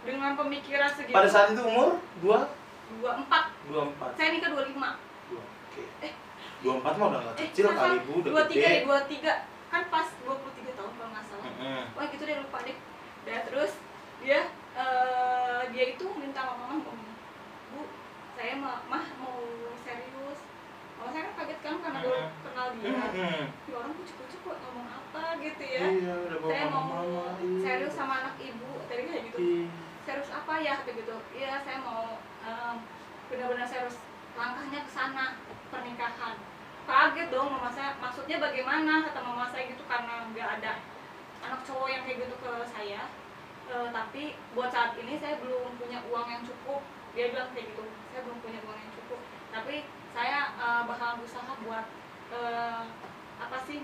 Dengan pemikiran segitu. Pada saat itu umur? Dua? Dua empat dua empat. saya nikah dua lima. Dua, Oke. Eh. Dua empat mah udah nggak eh kecil kali bu, udah dua tiga deh dua tiga. Kan pas dua puluh tiga tahun kalau nggak salah. Mm-mm. wah gitu deh lupa deh. Dan terus dia eh, dia itu minta sama mama ngomong bu saya mah, mau mama saya kan kaget kan karena baru Mm-mm. kenal dia. Ya orang kucuk-kucuk kok ngomong apa gitu ya? Iya, udah bawa saya mau mama. iya. serius sama anak ibu tadi kayak gitu. Ih. serius apa ya kata gitu. Iya saya mau em, benar-benar serius langkahnya ke sana pernikahan. Kaget dong mama saya. Maksudnya bagaimana kata mama saya gitu karena nggak ada anak cowok yang kayak gitu ke saya. Eh, tapi buat saat ini saya belum punya uang yang cukup. Dia bilang kayak gitu saya belum punya uang yang cukup. Tapi saya eh, bakalan berusaha buat eh, apa sih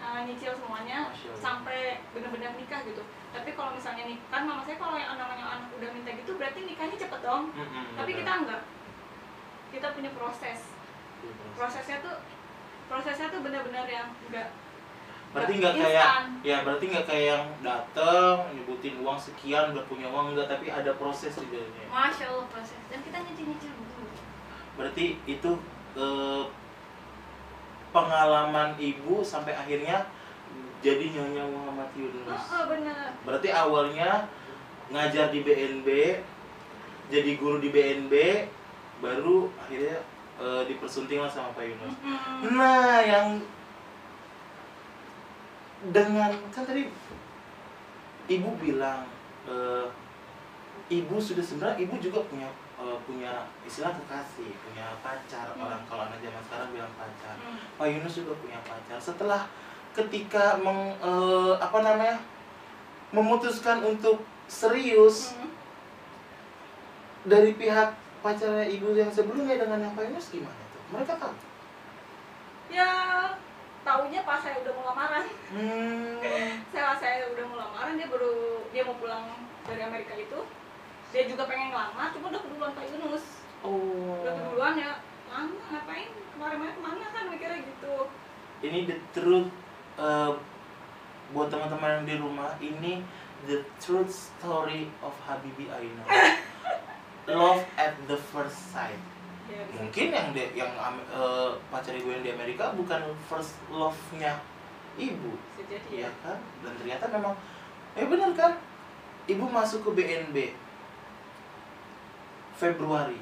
uh, nyicil semuanya sampai benar-benar nikah gitu. Tapi kalau misalnya nih kan mama saya kalau yang namanya anak udah minta gitu berarti nikahnya cepet dong. Mm-mm, tapi benar. kita enggak. Kita punya proses. Proses. prosesnya tuh prosesnya tuh benar-benar yang enggak berarti nggak kayak ya berarti nggak kayak yang dateng nyebutin uang sekian udah punya uang enggak tapi ada proses di dalamnya. Masya allah proses. Dan kita nyicil-nyicil dulu berarti itu eh, pengalaman ibu sampai akhirnya jadi nyonya Muhammad oh, Yunus. Oh benar. Berarti awalnya ngajar di BNB jadi guru di BNB baru akhirnya eh, dipersunting lah sama Pak Yunus. Mm-mm. Nah, yang dengan kan tadi ibu bilang eh, ibu sudah sebenarnya ibu juga punya eh, punya istilah kekasih, punya pacar Hmm. orang kalau anak zaman sekarang bilang pacar. Mm. Pak Yunus juga punya pacar. Setelah ketika meng, eh, apa namanya memutuskan untuk serius Mm. dari pihak pacarnya ibu yang sebelumnya dengan yang Pak Yunus gimana tuh? Mereka tahu. ya taunya pas saya udah mau lamaran Hmm. saya saya udah mau lamaran dia baru dia mau pulang dari Amerika itu dia juga pengen ngelamar cuma udah keduluan Pak Yunus Oh. udah keduluan ya lama ngapain kemarin-kemarin ke mana kan mikirnya gitu Ini the truth uh, buat teman-teman yang di rumah ini the truth story of Habibi Aina. *laughs* Love at the first sight. ya, Mungkin yang de, yang uh, pacar ibu yang di Amerika bukan first love-nya ibu, bisa jadi ya ya kan? Dan ternyata memang eh benar kan? Ibu masuk ke BNB Februari.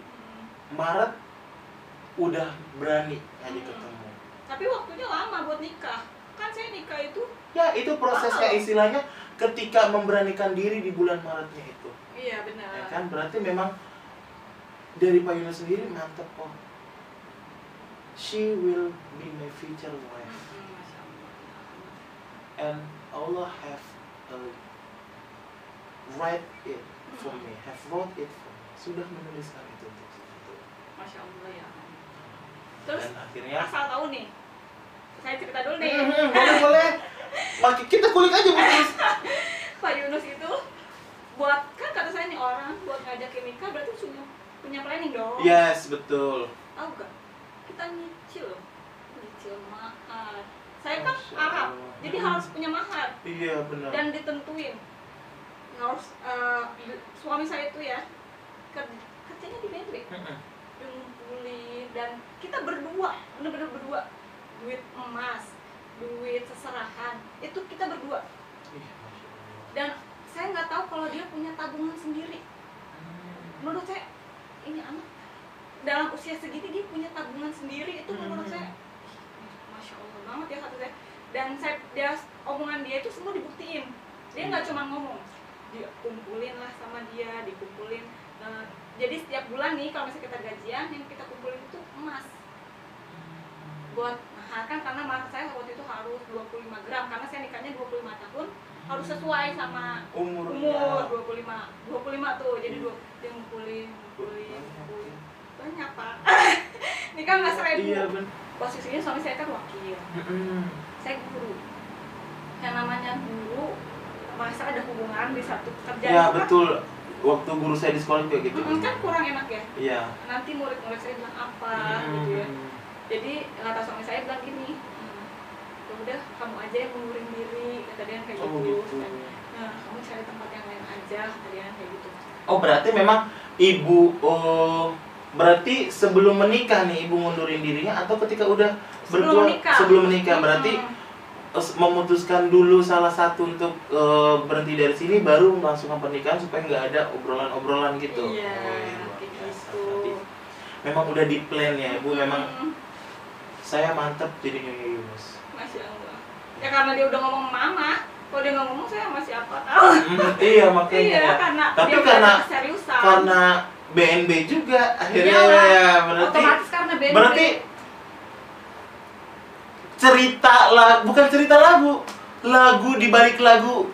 Maret udah berani ngajak Hmm. ketemu. tapi waktunya lama buat nikah kan saya nikah itu Ya, itu prosesnya Wow. istilahnya ketika memberanikan diri di bulan Maretnya itu. iya benar Ya kan berarti memang dari Pak Yunus sendiri mantep kok. She will be my future wife Hmm, and Allah have uh, write it for me, have wrote it for. Sudah menuliskan itu untuk itu. Masya Allah ya terus Dan akhirnya asal tahu nih saya cerita dulu nih Hmm, boleh boleh. Maki kita kulik aja Bu Yunus. *laughs* Pak Yunus itu buat kan kata saya nih orang buat ngajakin nikah berarti punya punya planning dong Yes, betul. tahu gak kita nyicil nyicil mahar saya kan Masya Arab Allah. jadi Hmm. harus punya mahar Iya, benar. dan ditentuin harus eh, suami saya itu ya kerjanya di BNB ngumpulin dan kita berdua bener-bener berdua. Duit emas duit seserahan itu kita berdua. Allah. dan saya nggak tahu kalau dia punya tabungan sendiri. Menurut saya ini anak dalam usia segini dia punya tabungan sendiri itu menurut Hmm. saya ih, masya allah banget ya kata saya. Dan saya dia omongan dia itu semua dibuktiin. Dia nggak Hmm. cuma ngomong dia kumpulin lah sama dia dikumpulin Eh, jadi setiap bulan nih kalau misalnya kita gajian yang kita kumpulin itu emas. Buat mahar kan karena mahar saya waktu itu harus 25 gram karena saya nikahnya 25 tahun harus sesuai sama umurnya umur 25 25 tuh. Jadi dua dia ngumpulin ngumpulin banyak pak. *laughs* Ini kan nggak seribu. iya posisinya suami saya kan wakil. Saya guru. Yang namanya guru masa ada hubungan di satu kerjaan ya kan- betul waktu guru saya di sekolah juga gitu. Mm, kan kurang enak ya? Iya. Nanti murid-murid saya bilang apa gitu ya. Jadi kata suami saya bilang gini "Hmm, ya udah kamu aja yang mengurin diri kata dia kayak oh gitu. gitu. Nah kamu cari tempat yang lain aja kata dia kayak gitu. Oh berarti memang ibu oh berarti sebelum menikah nih ibu ngundurin dirinya atau ketika udah Sebelum menikah. sebelum menikah berarti Hmm. Memutuskan dulu salah satu untuk eh, berhenti dari sini baru melangsungkan pernikahan supaya nggak ada obrolan-obrolan gitu. Iya, Oh, iya, gitu. Memang udah di plan ya ibu memang Hmm, saya mantep jadi nyonya Yunus masya allah. Ya karena dia udah ngomong mama. Kalau dia nggak ngomong saya masih apa tahu? Hmm, iya makanya. Iya karena Tapi dia karena- seriusan. karena BNB juga akhirnya Iyalah. ya berarti otomatis karena BNB berarti cerita lah bukan cerita lagu lagu di balik lagu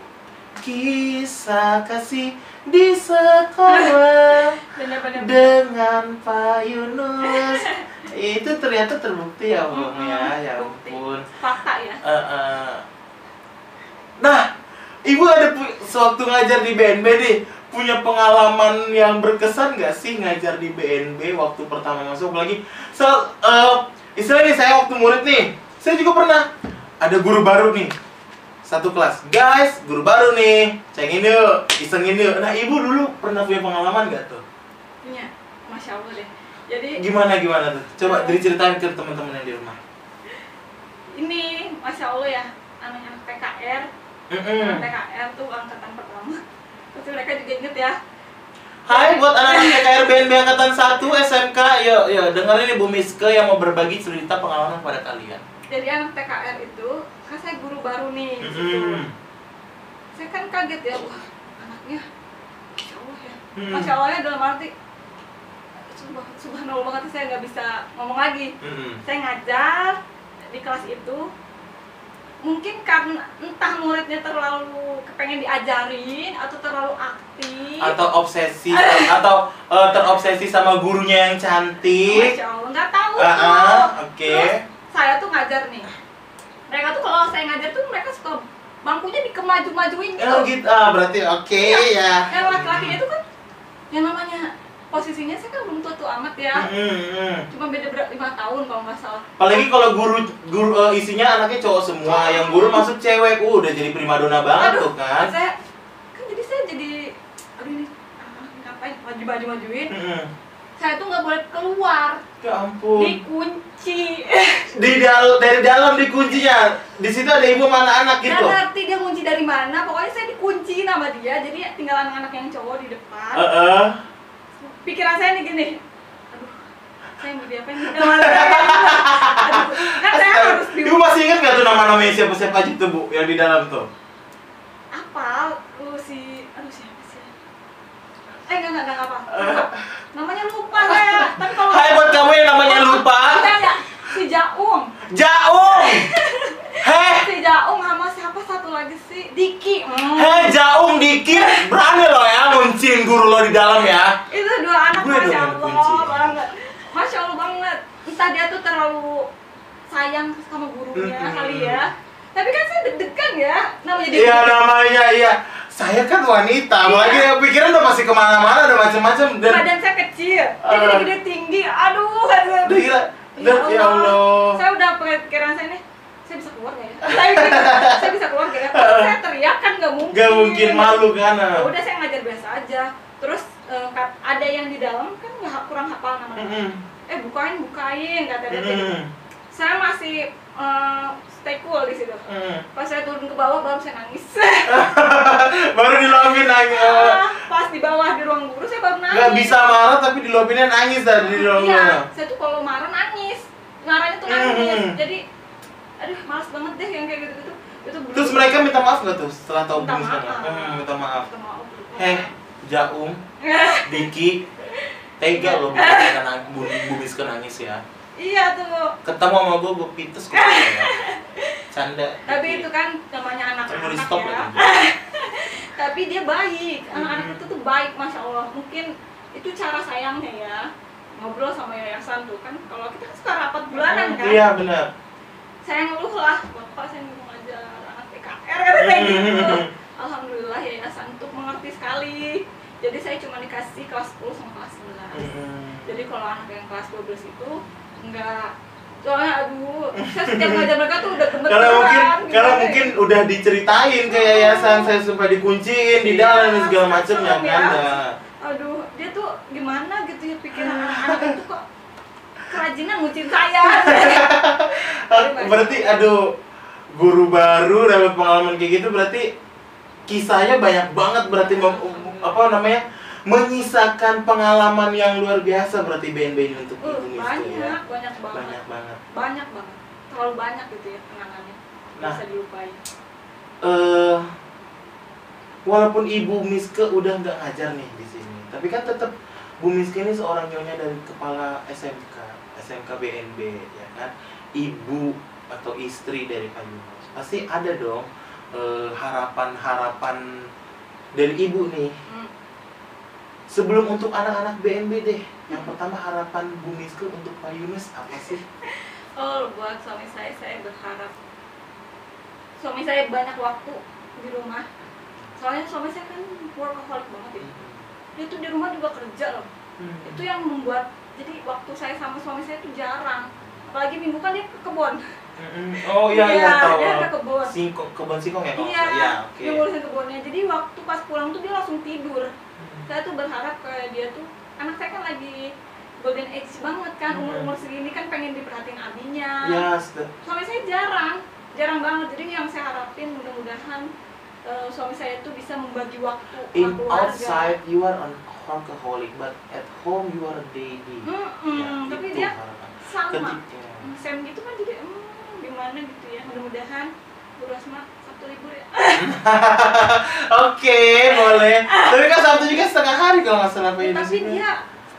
kisah kasih di sekolah *laughs* dengan Pak Yunus. *laughs* Itu ternyata terbukti ya Bung Mm-mm, ya ya ampun. Fakta ya. Eh, eh. nah ibu ada sewaktu ngajar di BNB nih punya pengalaman yang berkesan nggak sih ngajar di BNB waktu pertama masuk? Lagi so eh, istilahnya nih saya waktu murid nih saya juga pernah. Ada guru baru nih. Satu kelas. Guys guru baru nih. Cengin yuk isengin yuk. Nah ibu dulu pernah punya pengalaman nggak tuh? Punya. Masya allah deh. Jadi gimana gimana tuh? Coba diceritain ke teman-teman yang di rumah. Ini masya allah ya namanya PKR Mm-mm. PKR tuh angkatan pertama. Pasti mereka juga inget ya. Hai buat anak-anak PKR BNB Angkatan 1 SMK Yuk, yuk dengerin nih Bu Miske yang mau berbagi cerita pengalaman pada kalian jadi anak PKR itu kan saya guru baru nih di situ. Mm-mm. saya kan kaget ya wah anaknya masya allah ya Hmm. masya allahnya dalam arti subhanallah banget saya nggak bisa ngomong lagi Mm-mm. saya ngajar di kelas itu mungkin karena entah muridnya terlalu kepengen diajarin atau terlalu aktif Atau obsesi *laughs* Atau eh, terobsesi sama gurunya yang cantik masya allah nggak tahu Ah, tuh ah, Oke Terus saya tuh ngajar nih. Mereka tuh kalau saya ngajar tuh mereka suka bangkunya dikemaju-majuin gitu. Oh gitu, ah, berarti oke ya. Yang laki-laki itu kan yang namanya posisinya saya kan belum tua tua amat ya. Mm-mm. cuma beda berapa lima tahun kalau nggak salah. Apalagi kalau guru guru eh, isinya anaknya cowok semua, yang guru masuk cewek, uh, udah jadi primadona banget Aduh, tuh kan. saya kan jadi saya jadi aduh ini ah, ngapain? Maju maju majuin Mm-mm. Saya tuh nggak boleh keluar. Ya ampun. dikunci. Di dal dari dalam dikuncinya di situ ada ibu mana anak nggak gitu? ngerti dia kunci dari mana. Pokoknya saya dikunci nama dia. Jadi tinggal anak-anak yang cowok di depan. Heeh. pikiran saya nih gini. Aduh saya mau diapain kan saya harus di ibu masih ingat nggak tuh nama-namanya siapa siapa aja tuh bu yang di dalam tuh? Apa? Lu si eh enggak enggak enggak apa namanya lupa saya. Tapi kalau Hai buat kamu yang namanya lupa. enggak enggak si Jaung. Jaung! *laughs* Heh? Si Jaung sama siapa satu lagi si Diki. Hmm. Heh Jaung dikit berani lo ya ngunciin guru lo di dalam ya. Itu dua anak Gue masya Allah kunci. banget. Masya Allah banget. Entah dia tuh terlalu sayang sama gurunya kali ya. Tapi kan saya deg-degan ya. Namanya dia Iya namanya iya saya kan wanita apalagi Iya. pikiran udah masih ke mana-mana udah macam-macam dan badan saya kecil dia Ah. gede-gede tinggi. Aduh aduh, aduh. Udah gila. Dan ya Allah. Saya udah pikiran saya nih. Saya bisa keluar nggak ya? *laughs* Saya, bisa- saya bisa keluar nggak ya? Kalau saya teriak kan nggak mungkin. Gak mungkin malu kan? Ya udah saya ngajar biasa aja. Terus eh, ada yang di dalam kan nggak kurang hafal namanya. Eh bukain bukain kata dia. Gitu. Mm-mm. saya masih eh, stay cool di situ Mm. pas saya turun ke bawah baru saya nangis *laughs* baru diluapin nangis Ah, pas di bawah di ruang guru saya baru nangis nggak bisa marah tapi diluapinnya nangis dari di ruang iya guru. saya tuh kalau marah nangis marahnya tuh nangis Mhm. jadi aduh males banget deh yang kayak gitu gitu itu belum- terus mereka minta maaf nggak tuh setelah tahu Minta maaf. Hmm, minta maaf Minta maaf. heh Jaung *laughs* Diki tega loh bu, bu Miska nangis ya iya tuh. Ketemu sama gue gue pites kok ya. *laughs* canda. Tapi itu kan namanya Kan anak-anak ya. lagi *laughs* tapi dia baik. Anak-anak Mhm. itu tuh baik masya allah. Mungkin itu cara sayangnya ya. Ngobrol sama yayasan tuh kan. Kalau kita kan suka rapat bulanan kan. Iya benar. Saya ngeluh lah. Bapak saya mau ngajar anak PKR kata saya gitu. *laughs* Alhamdulillah yayasan tuh mengerti sekali. Jadi saya cuma dikasih kelas 10 sama kelas 11 Mm-mm. jadi kalau anak yang kelas 12 itu enggak soalnya aduh saya setiap ngajar mereka tuh udah gemeteran karena mungkin gimana karena ya. mungkin udah diceritain ke yayasan saya sampai dikunciin di dalam dan segala macamnya kan ya. Nah, aduh dia tuh gimana gitu ya pikiran anak-anak itu kok kerajinan ngucin saya *laughs* berarti aduh guru baru dapat pengalaman kayak gitu berarti kisahnya banyak banget berarti apa namanya menyisakan pengalaman yang luar biasa berarti BNB ini untuk uh, ibu Miska ya? banyak banyak banget. Banyak banget. Banyak banget. Terlalu banyak gitu ya kenangannya. Nah. bisa dilupain. Eh walaupun ibu Miske udah nggak ngajar nih di sini tapi kan tetap Bu Miske ini seorang nyonya dari kepala SMK SMK BNB ya kan? Ibu atau istri dari Pak Yunus. Pasti ada dong eh, harapan-harapan dari ibu nih. Hmm. Sebelum untuk anak-anak BNB deh yang pertama harapan Bu Miske untuk Pak Yunus apa sih Oh, buat suami saya, saya berharap suami saya banyak waktu di rumah. Soalnya suami saya kan workaholic banget ya. Dia tuh di rumah juga kerja loh. Itu yang membuat jadi waktu saya sama suami saya tuh jarang. Apalagi minggu kan dia ke kebun. Mm-mm. oh iya iya tahu dia ke kebun. singkong kebun singkong ya Iya, nggak salah? ya oke dia ngurusin kebunnya. Jadi waktu pas pulang tuh dia langsung tidur. Saya tuh berharap kayak dia tuh anak saya kan lagi golden age banget kan Hmm. umur umur segini kan pengen diperhatiin abinya. yes suami saya jarang jarang banget jadi yang saya harapin mudah-mudahan eh, suami saya itu bisa membagi waktu in keluarga outside you are an workaholic but at home you are a daddy Mm-mm, Ya, tapi dia harapan. sama Ketika- Sam gitu kan jadi hmm, gimana gitu ya mudah-mudahan Bu Rosma Sabtu libur ya *laughs* Oke, boleh. Tapi kan Sabtu juga setengah hari kalau nggak salah Ya, tapi dia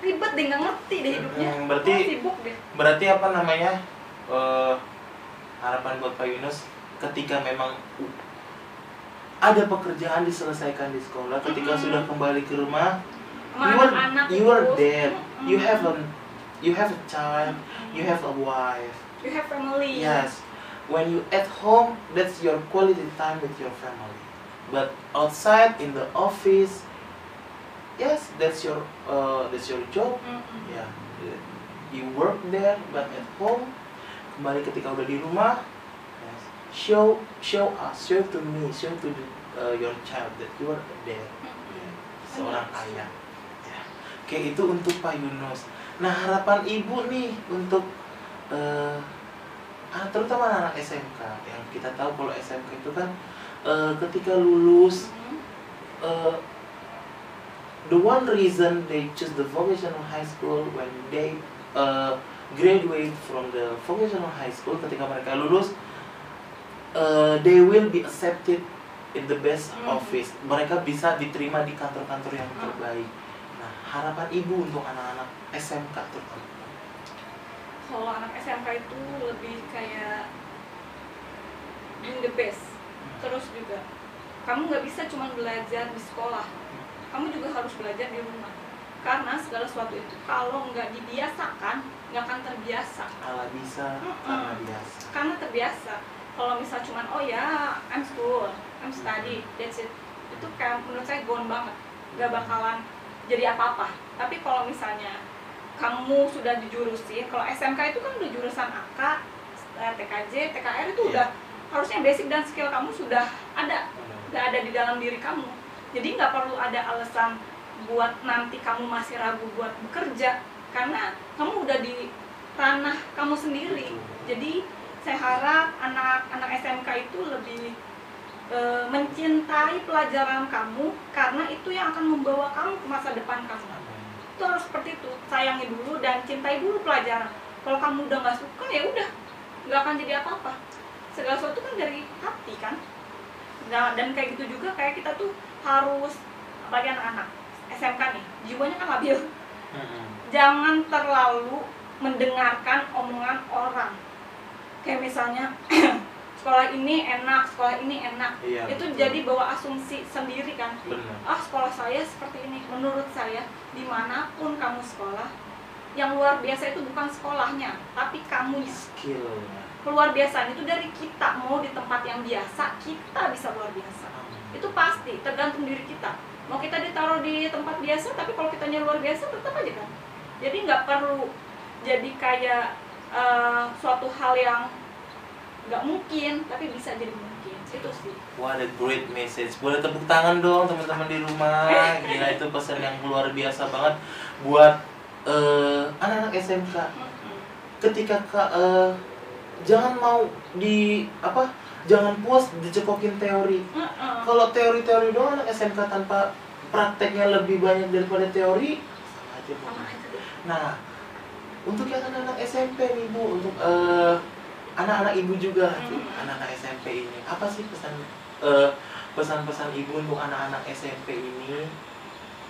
ribet deh nggak ngerti deh hidupnya Hmm, berarti- Oh, sibuk deh Berarti apa namanya? eh, harapan buat Pak Yunus ketika memang ada pekerjaan diselesaikan di sekolah, ketika Mm-mm. sudah kembali ke rumah, sama you are anak-anak you are. Mm-mm. You have a you have a child, you have a wife. you have family Yes. When you at home, that's your quality time with your family. But outside in the office, yes, that's your uh, that's your job. Mm-mm. Ya, you work there, but at home, kembali ketika udah di rumah, yes, show show us, show to me, show to the, uh, your child that you are there, Mm-mm. seorang ayah. Ya. Oke, itu untuk Pak Yunus. Nah, harapan ibu nih untuk ah, terutama anak SMK yang kita tahu kalau SMK itu kan eh, ketika lulus uh, the one reason they choose the vocational high school when they uh, graduate from the vocational high school ketika mereka lulus uh, they will be accepted in the best Mhm. office. Mereka bisa diterima di kantor-kantor yang terbaik. Nah harapan ibu untuk anak-anak SMK terutama kalau anak SMK itu lebih kayak doing the best terus juga. Kamu nggak bisa cuma belajar di sekolah. Kamu juga harus belajar di rumah. Karena segala sesuatu itu kalau nggak dibiasakan nggak akan terbiasa. Ala bisa Mhm. karena biasa. Karena terbiasa. Kalau misal cuman oh ya I'm school I'm study that's it. Itu kayak menurut saya gone banget. Nggak bakalan jadi apa-apa. Tapi kalau misalnya kamu sudah dijurusin kalau SMK itu kan udah jurusan AK eh, TKJ TKR itu Iya. udah harusnya basic dan skill kamu sudah ada udah ada di dalam diri kamu. Jadi nggak perlu ada alasan buat nanti kamu masih ragu buat bekerja karena kamu udah di ranah kamu sendiri. Jadi saya harap anak-anak SMK itu lebih e, mencintai pelajaran kamu karena itu yang akan membawa kamu ke masa depan kamu itu harus seperti itu. Sayangi dulu dan cintai dulu pelajaran. Kalau kamu udah nggak suka ya udah. Nggak akan jadi apa-apa. Segala sesuatu kan dari hati kan? Nah, dan kayak gitu juga kayak kita tuh harus apalagi anak-anak SMK nih jiwanya kan labil. Jangan terlalu mendengarkan omongan orang. Kayak misalnya *clears throat* sekolah ini enak sekolah ini enak. Iya, itu betul. jadi bawa asumsi sendiri kan. Benar. Ah sekolah saya seperti ini. Menurut saya di mana pun kamu sekolah yang luar biasa itu bukan sekolahnya tapi kamunya. Skill keluar biasanya itu dari kita. Mau di tempat yang biasa kita bisa luar biasa. Itu pasti tergantung diri kita. Mau kita ditaruh di tempat biasa tapi kalau kitanya luar biasa tetap aja kan. Jadi nggak perlu jadi kayak eh, suatu hal yang nggak mungkin tapi bisa jadi mungkin itu sih What a great message. Boleh tepuk tangan dong teman-teman di rumah. *laughs* Gila itu pesan yang luar biasa banget buat eh, anak-anak SMK. Ketika eh, jangan mau di apa? Jangan puas dicekokin teori. Kalau teori-teori doang anak SMK tanpa prakteknya lebih banyak daripada teori sama aja. Nah, untuk yang anak-anak SMP nih Bu, untuk eh, anak-anak ibu juga, Hmm. anak-anak SMP ini, apa sih pesan eh, pesan-pesan ibu untuk anak-anak SMP ini?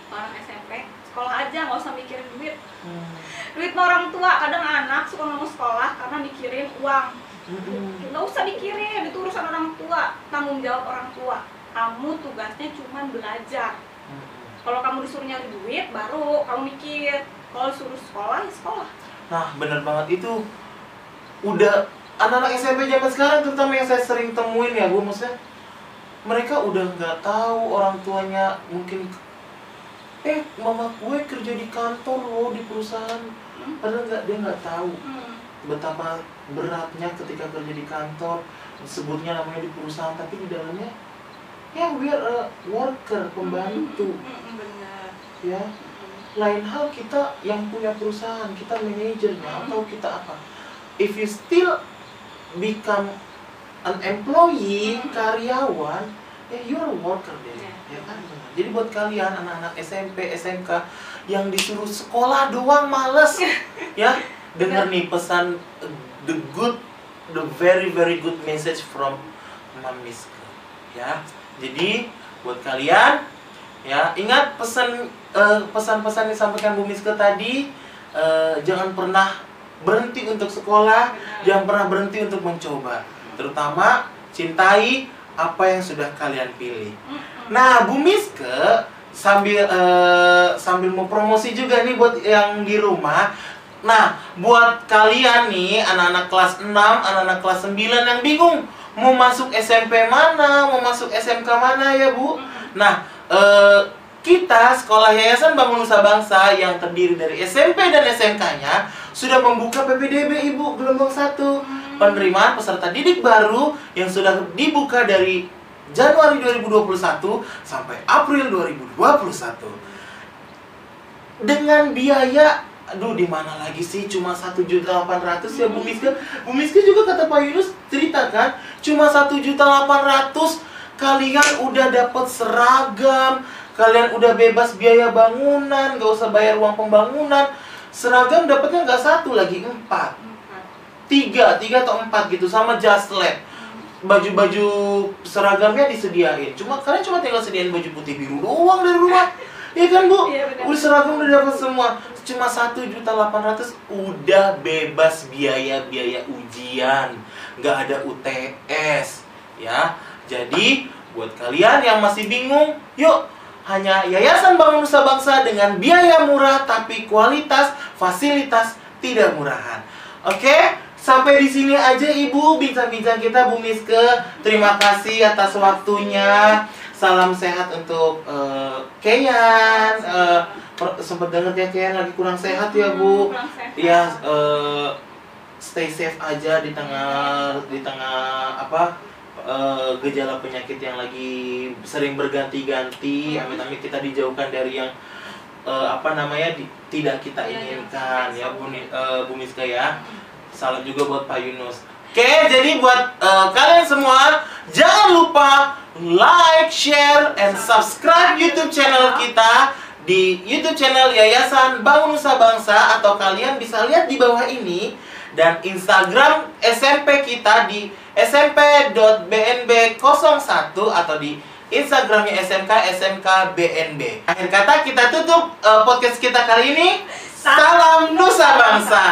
orang SMP sekolah aja nggak usah mikirin duit Hmm. duit orang tua kadang anak suka nggak mau sekolah karena mikirin uang Mm-mm. nggak usah mikirin itu urusan orang tua tanggung jawab orang tua kamu tugasnya cuma belajar Mm-mm. kalau kamu disuruh nyari duit baru kamu mikir kalau suruh sekolah ya sekolah Nah, bener banget itu udah anak-anak SMP zaman sekarang terutama yang saya sering temuin ya Bu, maksudnya mereka udah nggak tahu orang tuanya mungkin eh mama gue kerja di kantor loh di perusahaan Hmm. padahal nggak dia nggak tahu hmm. betapa beratnya ketika kerja di kantor sebutnya namanya di perusahaan tapi di dalamnya ya we are a worker pembantu Hmm, hmm, hmm, benar ya Hmm. lain hal kita yang punya perusahaan kita manajernya Hmm. atau kita apa if you still become an employee Hmm. karyawan ya you're a worker deh Ya. ya kan jadi buat kalian anak-anak SMP SMK yang disuruh sekolah doang males *laughs* ya dengar nih pesan uh, the good the very very good message from Mamis ya jadi buat kalian ya ingat pesan eh, pesan-pesan yang disampaikan Bu Miske tadi eh, jangan pernah berhenti untuk sekolah jangan pernah berhenti untuk mencoba terutama cintai apa yang sudah kalian pilih. Nah, Bu Miske sambil eh, sambil mau promosi juga nih buat yang di rumah. Nah, buat kalian nih anak-anak kelas 6, anak-anak kelas 9 yang bingung mau masuk SMP mana, mau masuk SMK mana ya, Bu? Nah, eh, kita Sekolah Yayasan Bangun Nusa Bangsa yang terdiri dari SMP dan SMK-nya sudah membuka PPDB Ibu gelombang 1 Hmm. penerimaan peserta didik baru yang sudah dibuka dari Januari 2021 sampai April 2021 dengan biaya aduh di mana lagi sih? Cuma 1.800 ya Bu Miska Bu Miska juga kata Pak Yunus ceritakan cuma 1.800 kalian udah dapat seragam kalian udah bebas biaya bangunan gak usah bayar uang pembangunan. Seragam dapatnya nggak satu lagi empat. Tiga tiga atau empat gitu sama just lab. Baju-baju seragamnya disediain. Cuma kalian cuma tinggal sediain baju putih biru doang dari rumah. Iya kan bu? Iya. Udah seragam udah dapat semua. Cuma satu juta delapan ratus Udah bebas biaya-biaya ujian. Nggak ada UTS Ya. Jadi buat kalian yang masih bingung Yuk hanya Yayasan Bangun Nusa Bangsa dengan biaya murah tapi kualitas fasilitas tidak murahan. Oke, sampai di sini aja Ibu bincang-bincang kita Bu Miske. Terima kasih atas waktunya. Salam sehat untuk eh, Keyan. Eh, per- sempet denger ya Keyan lagi kurang sehat ya Bu. Kurang sehat. Iya, eh, stay safe aja di tengah di tengah apa eh, gejala penyakit yang lagi sering berganti-ganti. Amit-amit kita dijauhkan dari yang eh, apa namanya di- tidak kita inginkan ya Bu Ni- eh, Bu Miska ya. Salam juga buat Pak Yunus. Oke, jadi buat eh, kalian semua jangan lupa like, share, and subscribe YouTube channel kita di YouTube channel Yayasan Bangun Nusa Bangsa atau kalian bisa lihat di bawah ini dan Instagram SMP kita di smp.bnb01 atau di Instagramnya SMK SMK BNB. Akhir kata kita tutup eh, podcast kita kali ini. Salam Nusa Bangsa.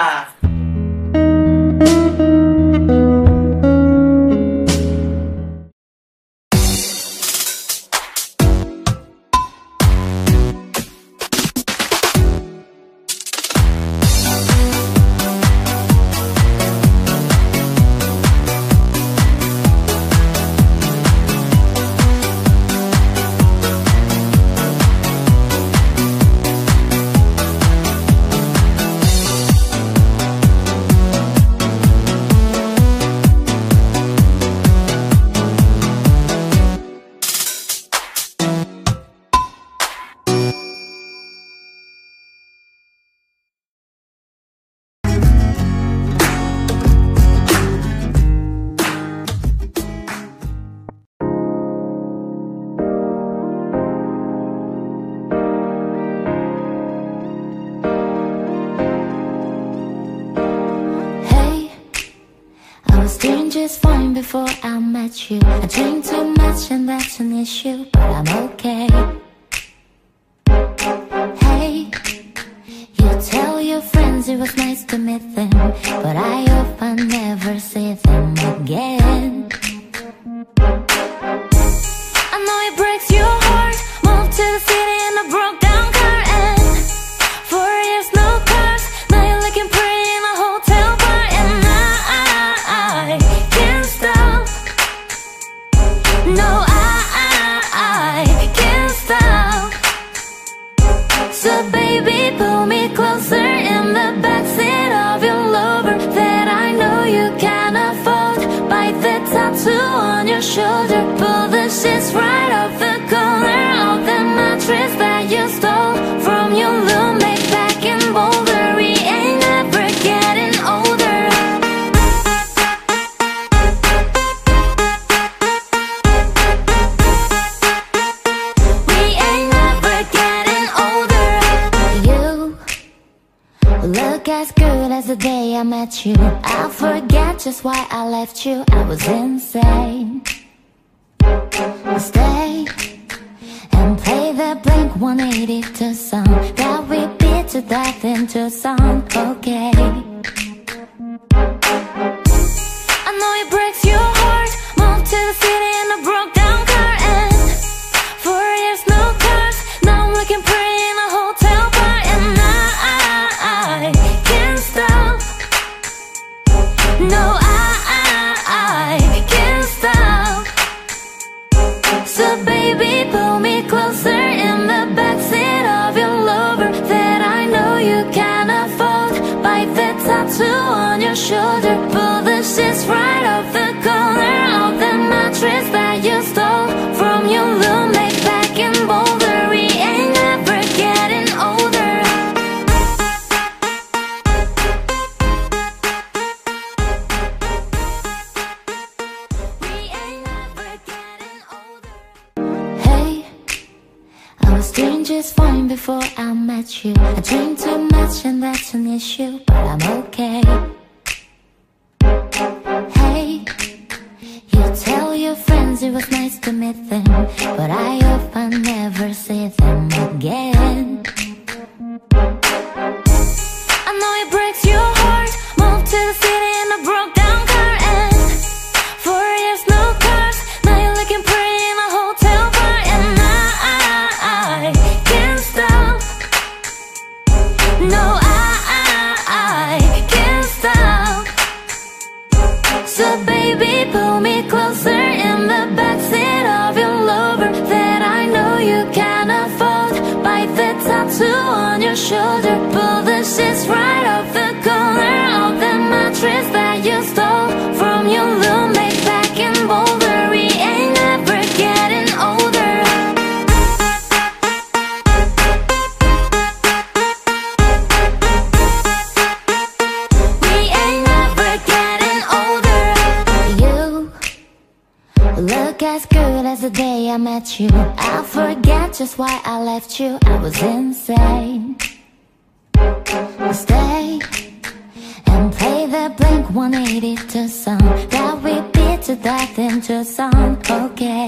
I you. I drink too much and that's an issue, but I'm okay. Hey, you tell your friends it was nice to meet them, as the day I met you. I forget just why I left you. I was insane. Stay and play that Blink-182 song. That we beat to death into song. okay. I know you break Ashes right off the color of the mattress that you stole from your roommate back in Boulder. We ain't never getting older. We ain't never getting older. Hey, I was doing just fine before I met you. I drink too much and that's an issue, but I'm okay. it was nice to meet them But I hope I never see them again. met you. I forget just why I left you. I was insane. Stay And play the Blink-182 song That we beat to death into song Okay.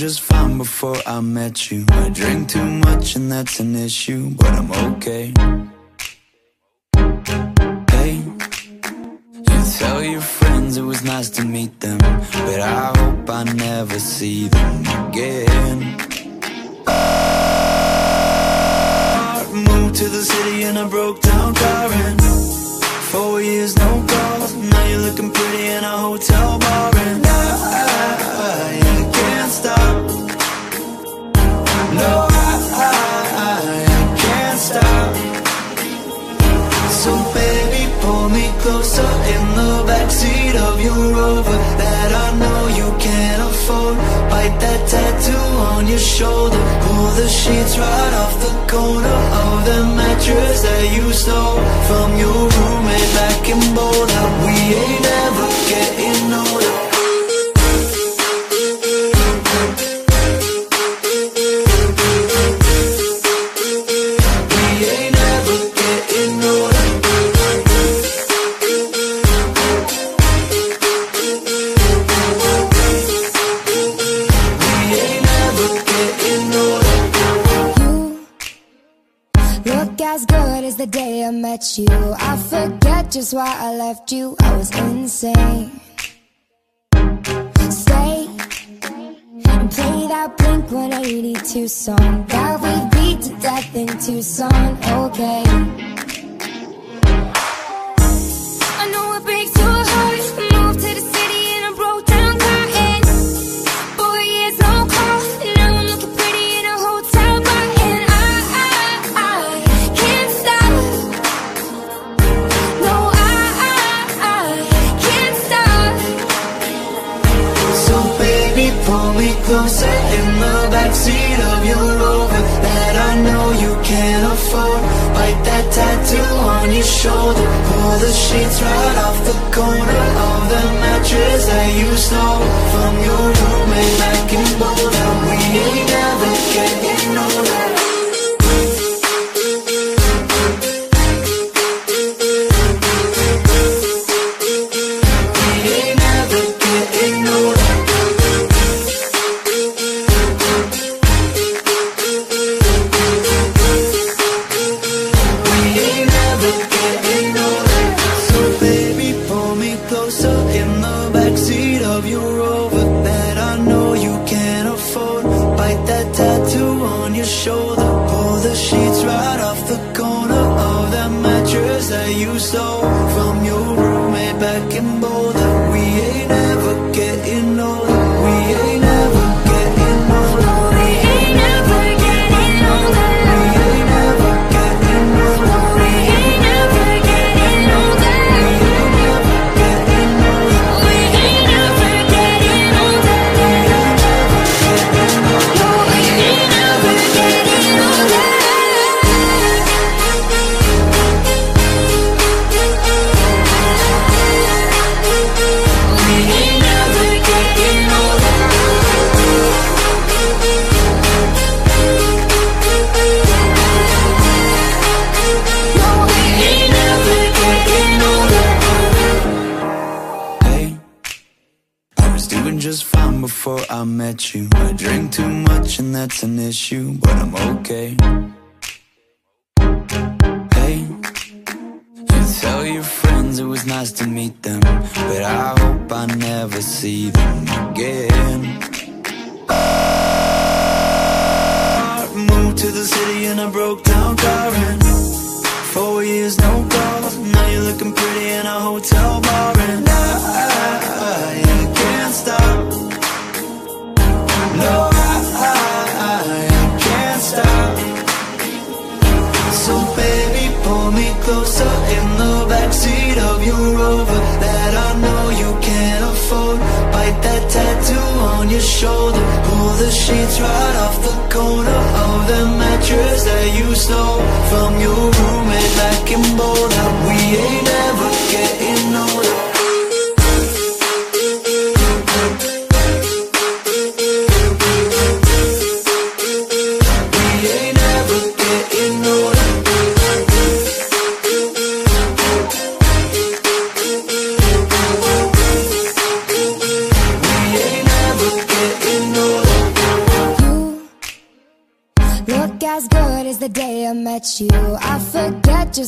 Just fine before I met you. I drink too much and that's an issue, but I'm okay. Hey, you tell your friends it was nice to meet them, but I hope I never see them again. Moved to the city in a broke down car and Four years, no calls. Now you're looking pretty in a hotel bar, and I, can't stop. No, I, I, I can't stop. So baby, pull me closer in the backseat of your Rover that I know you can't afford. Bite that tattoo on your shoulder. Pull the sheets right off the corner of the mattress that you stole from your roommate back in Boulder. We ain't ever the day I met you. I forget just why I left you. I was insane. Stay and play that Blink 182 song that we beat to death in Tucson. Okay. Tattoo on your shoulder. Pull the sheets right off the corner of the mattress that you stole from your roommate back in Boulder. We ain't never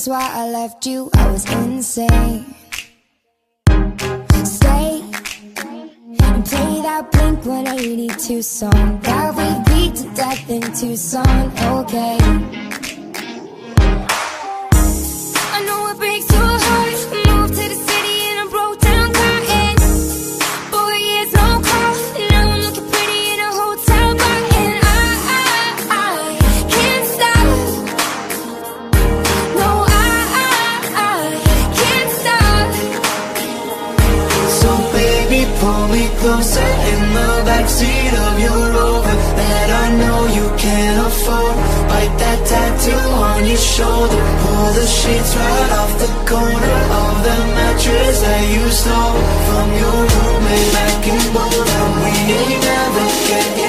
is why I left you, I was insane. Stay and play that Blink-182 song. That we beat to death in Tucson, okay. shoulder. Pull the sheets right off the corner Of the mattress that you stole From your roommate back in Boulder. We ain't never getting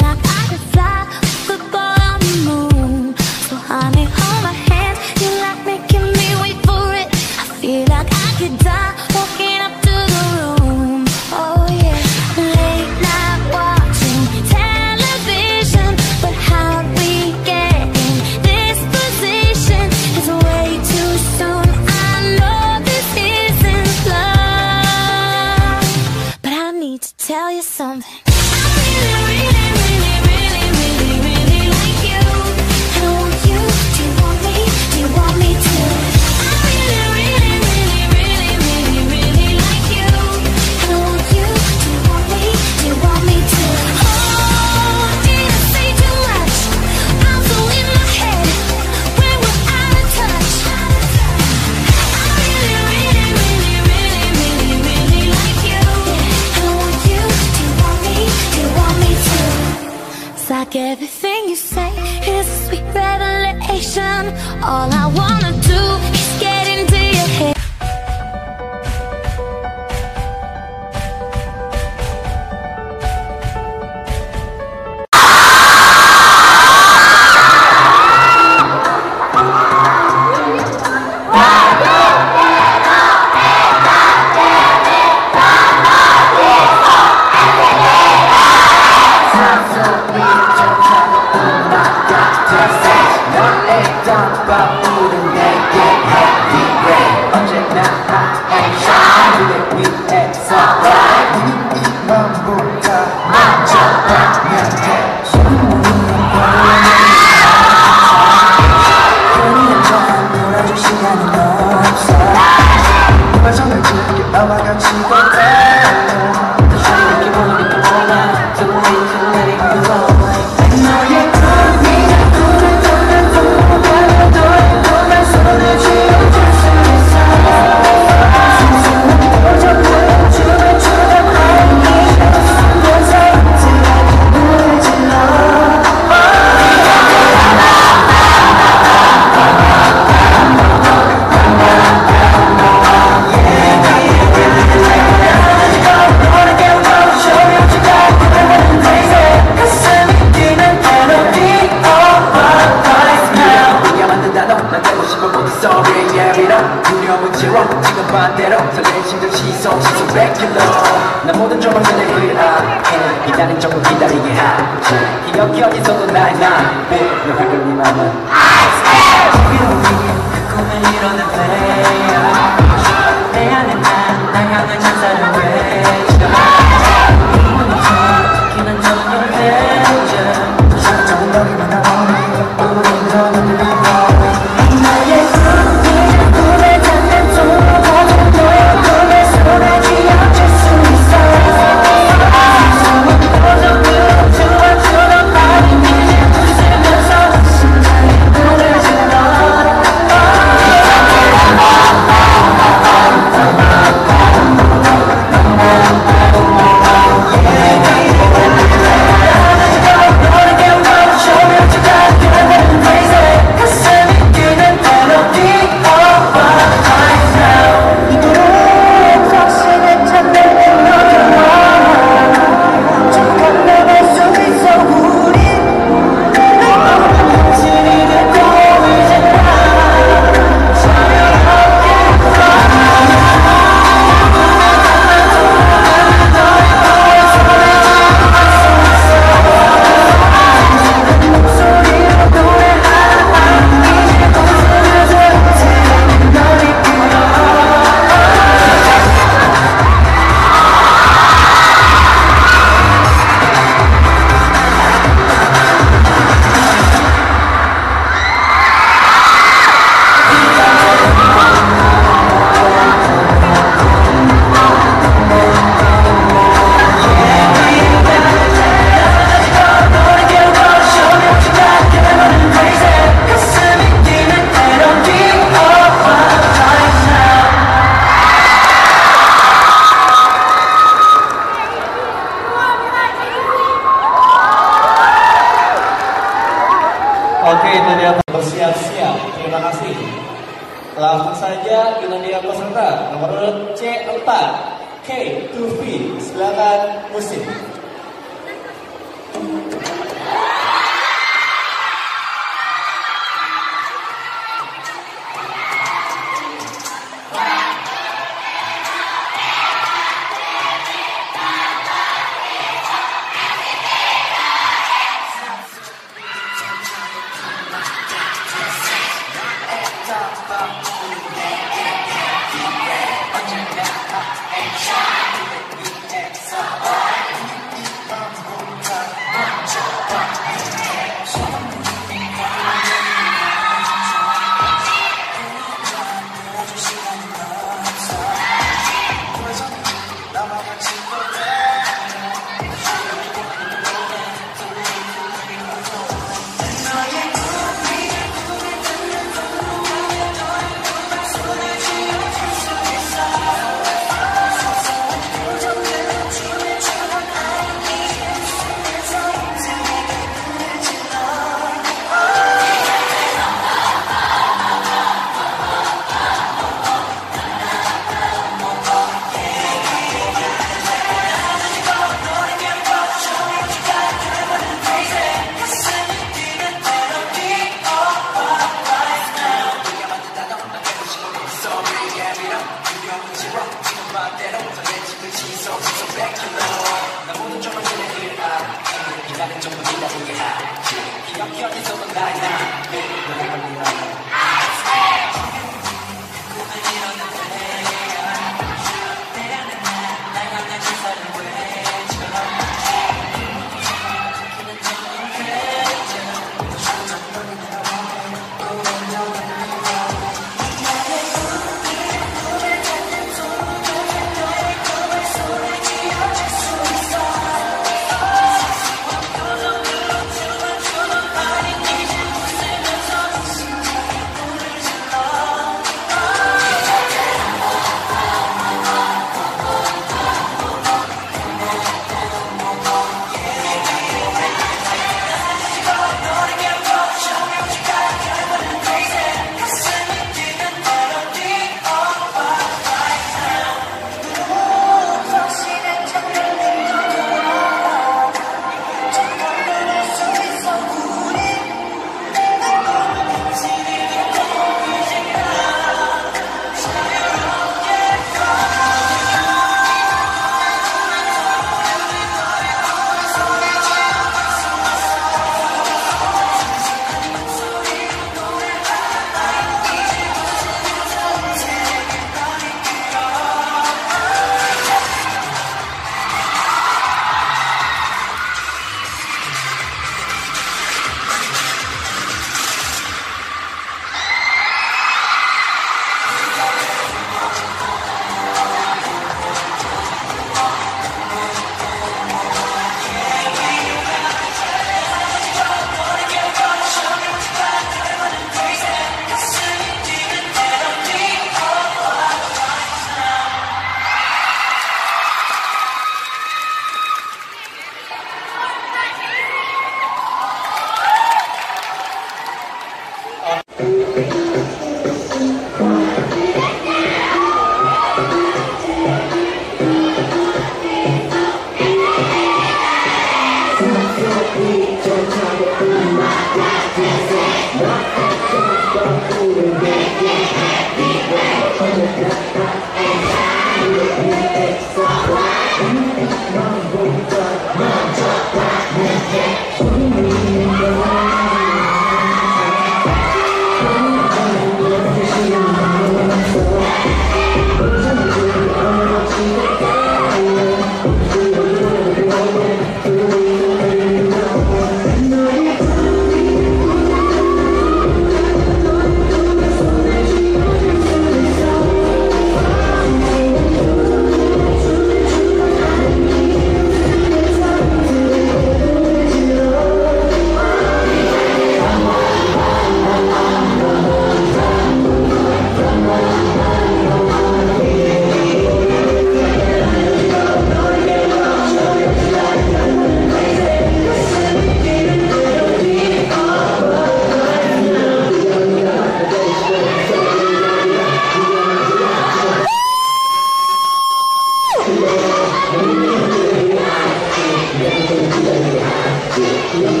I'm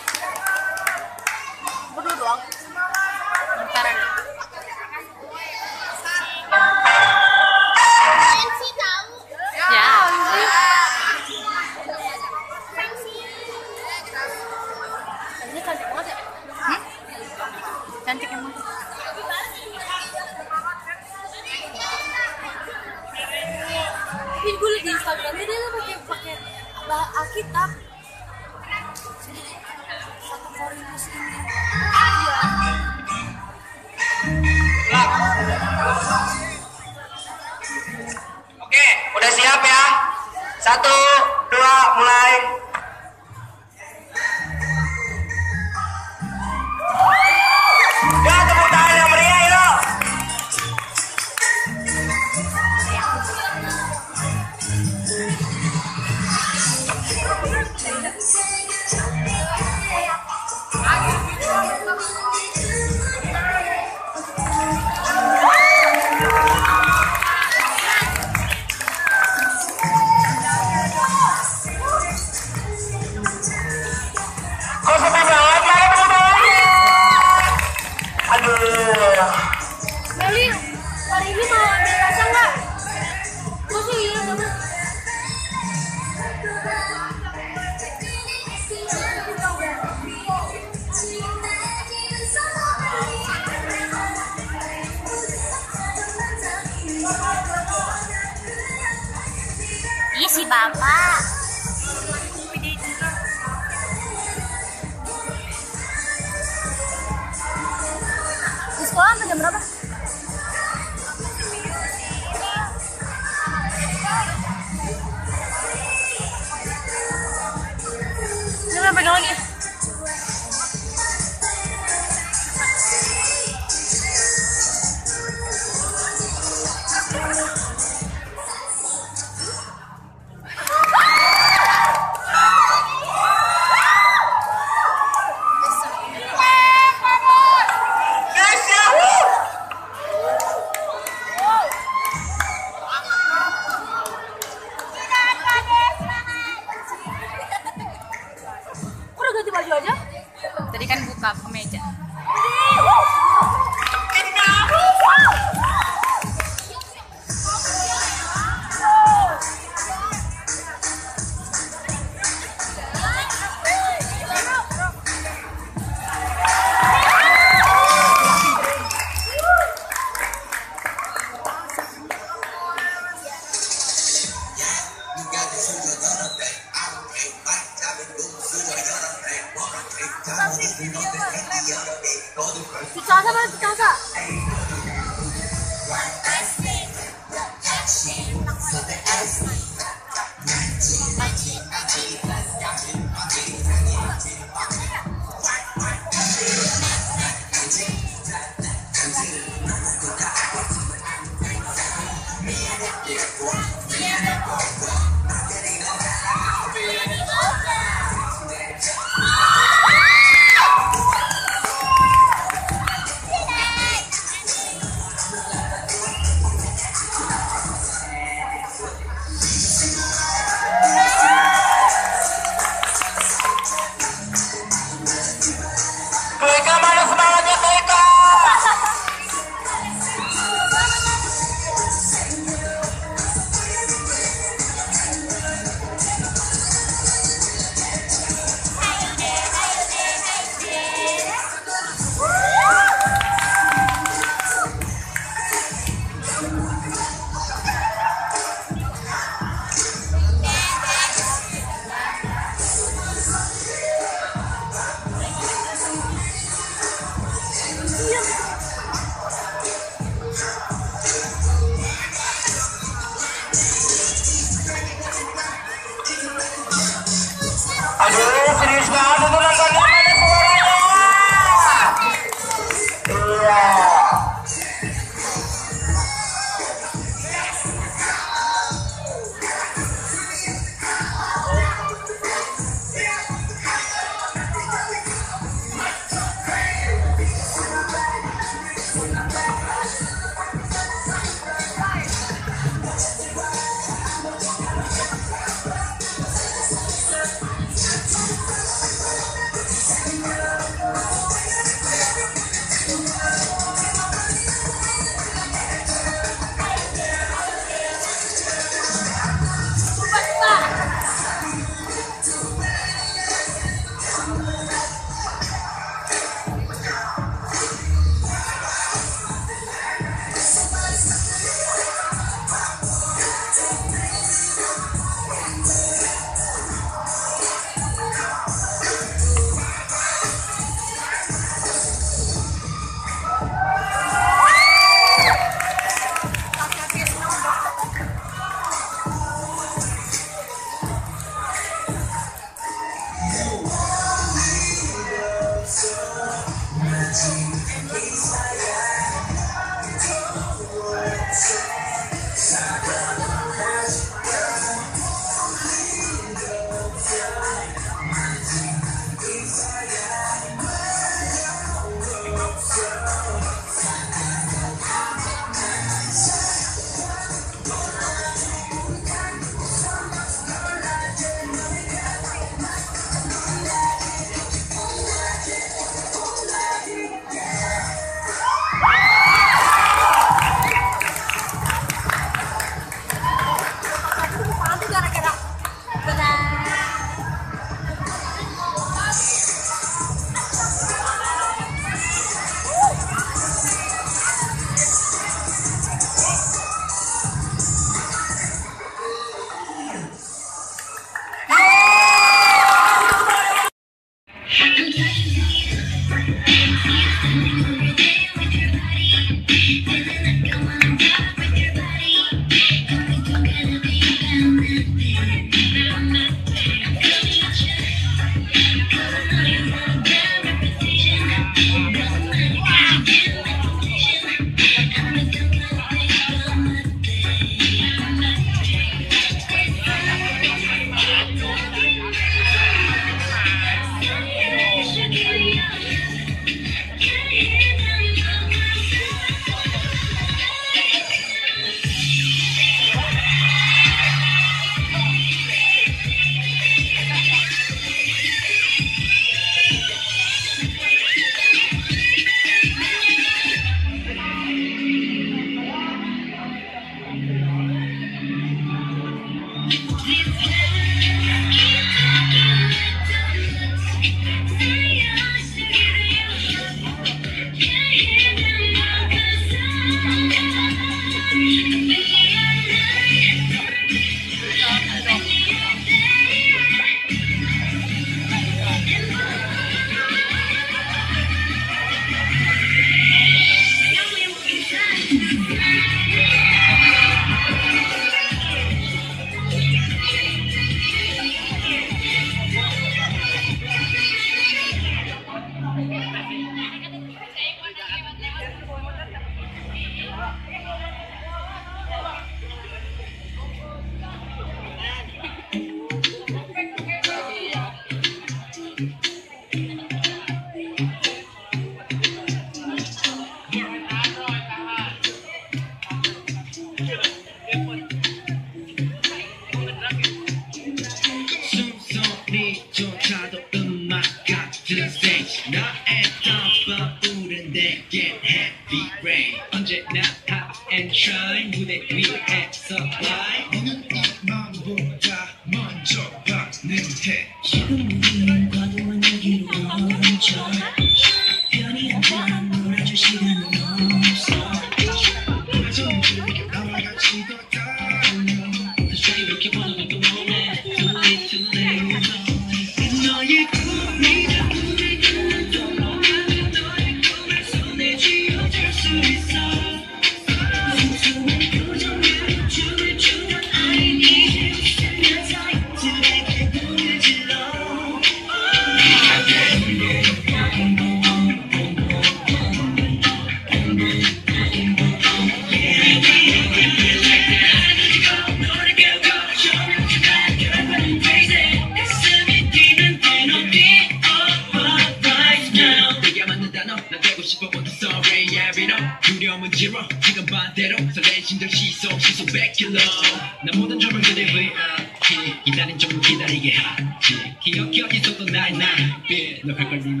그 반대로 설레심들 시속 시속 100km 나 모든 점을 그대 위하지. 기다린 점을 기다리게 하지. 기억해 있었던 나의 나빛 너갈 걸리면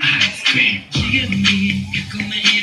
아이스크림. 지금이 그 꿈에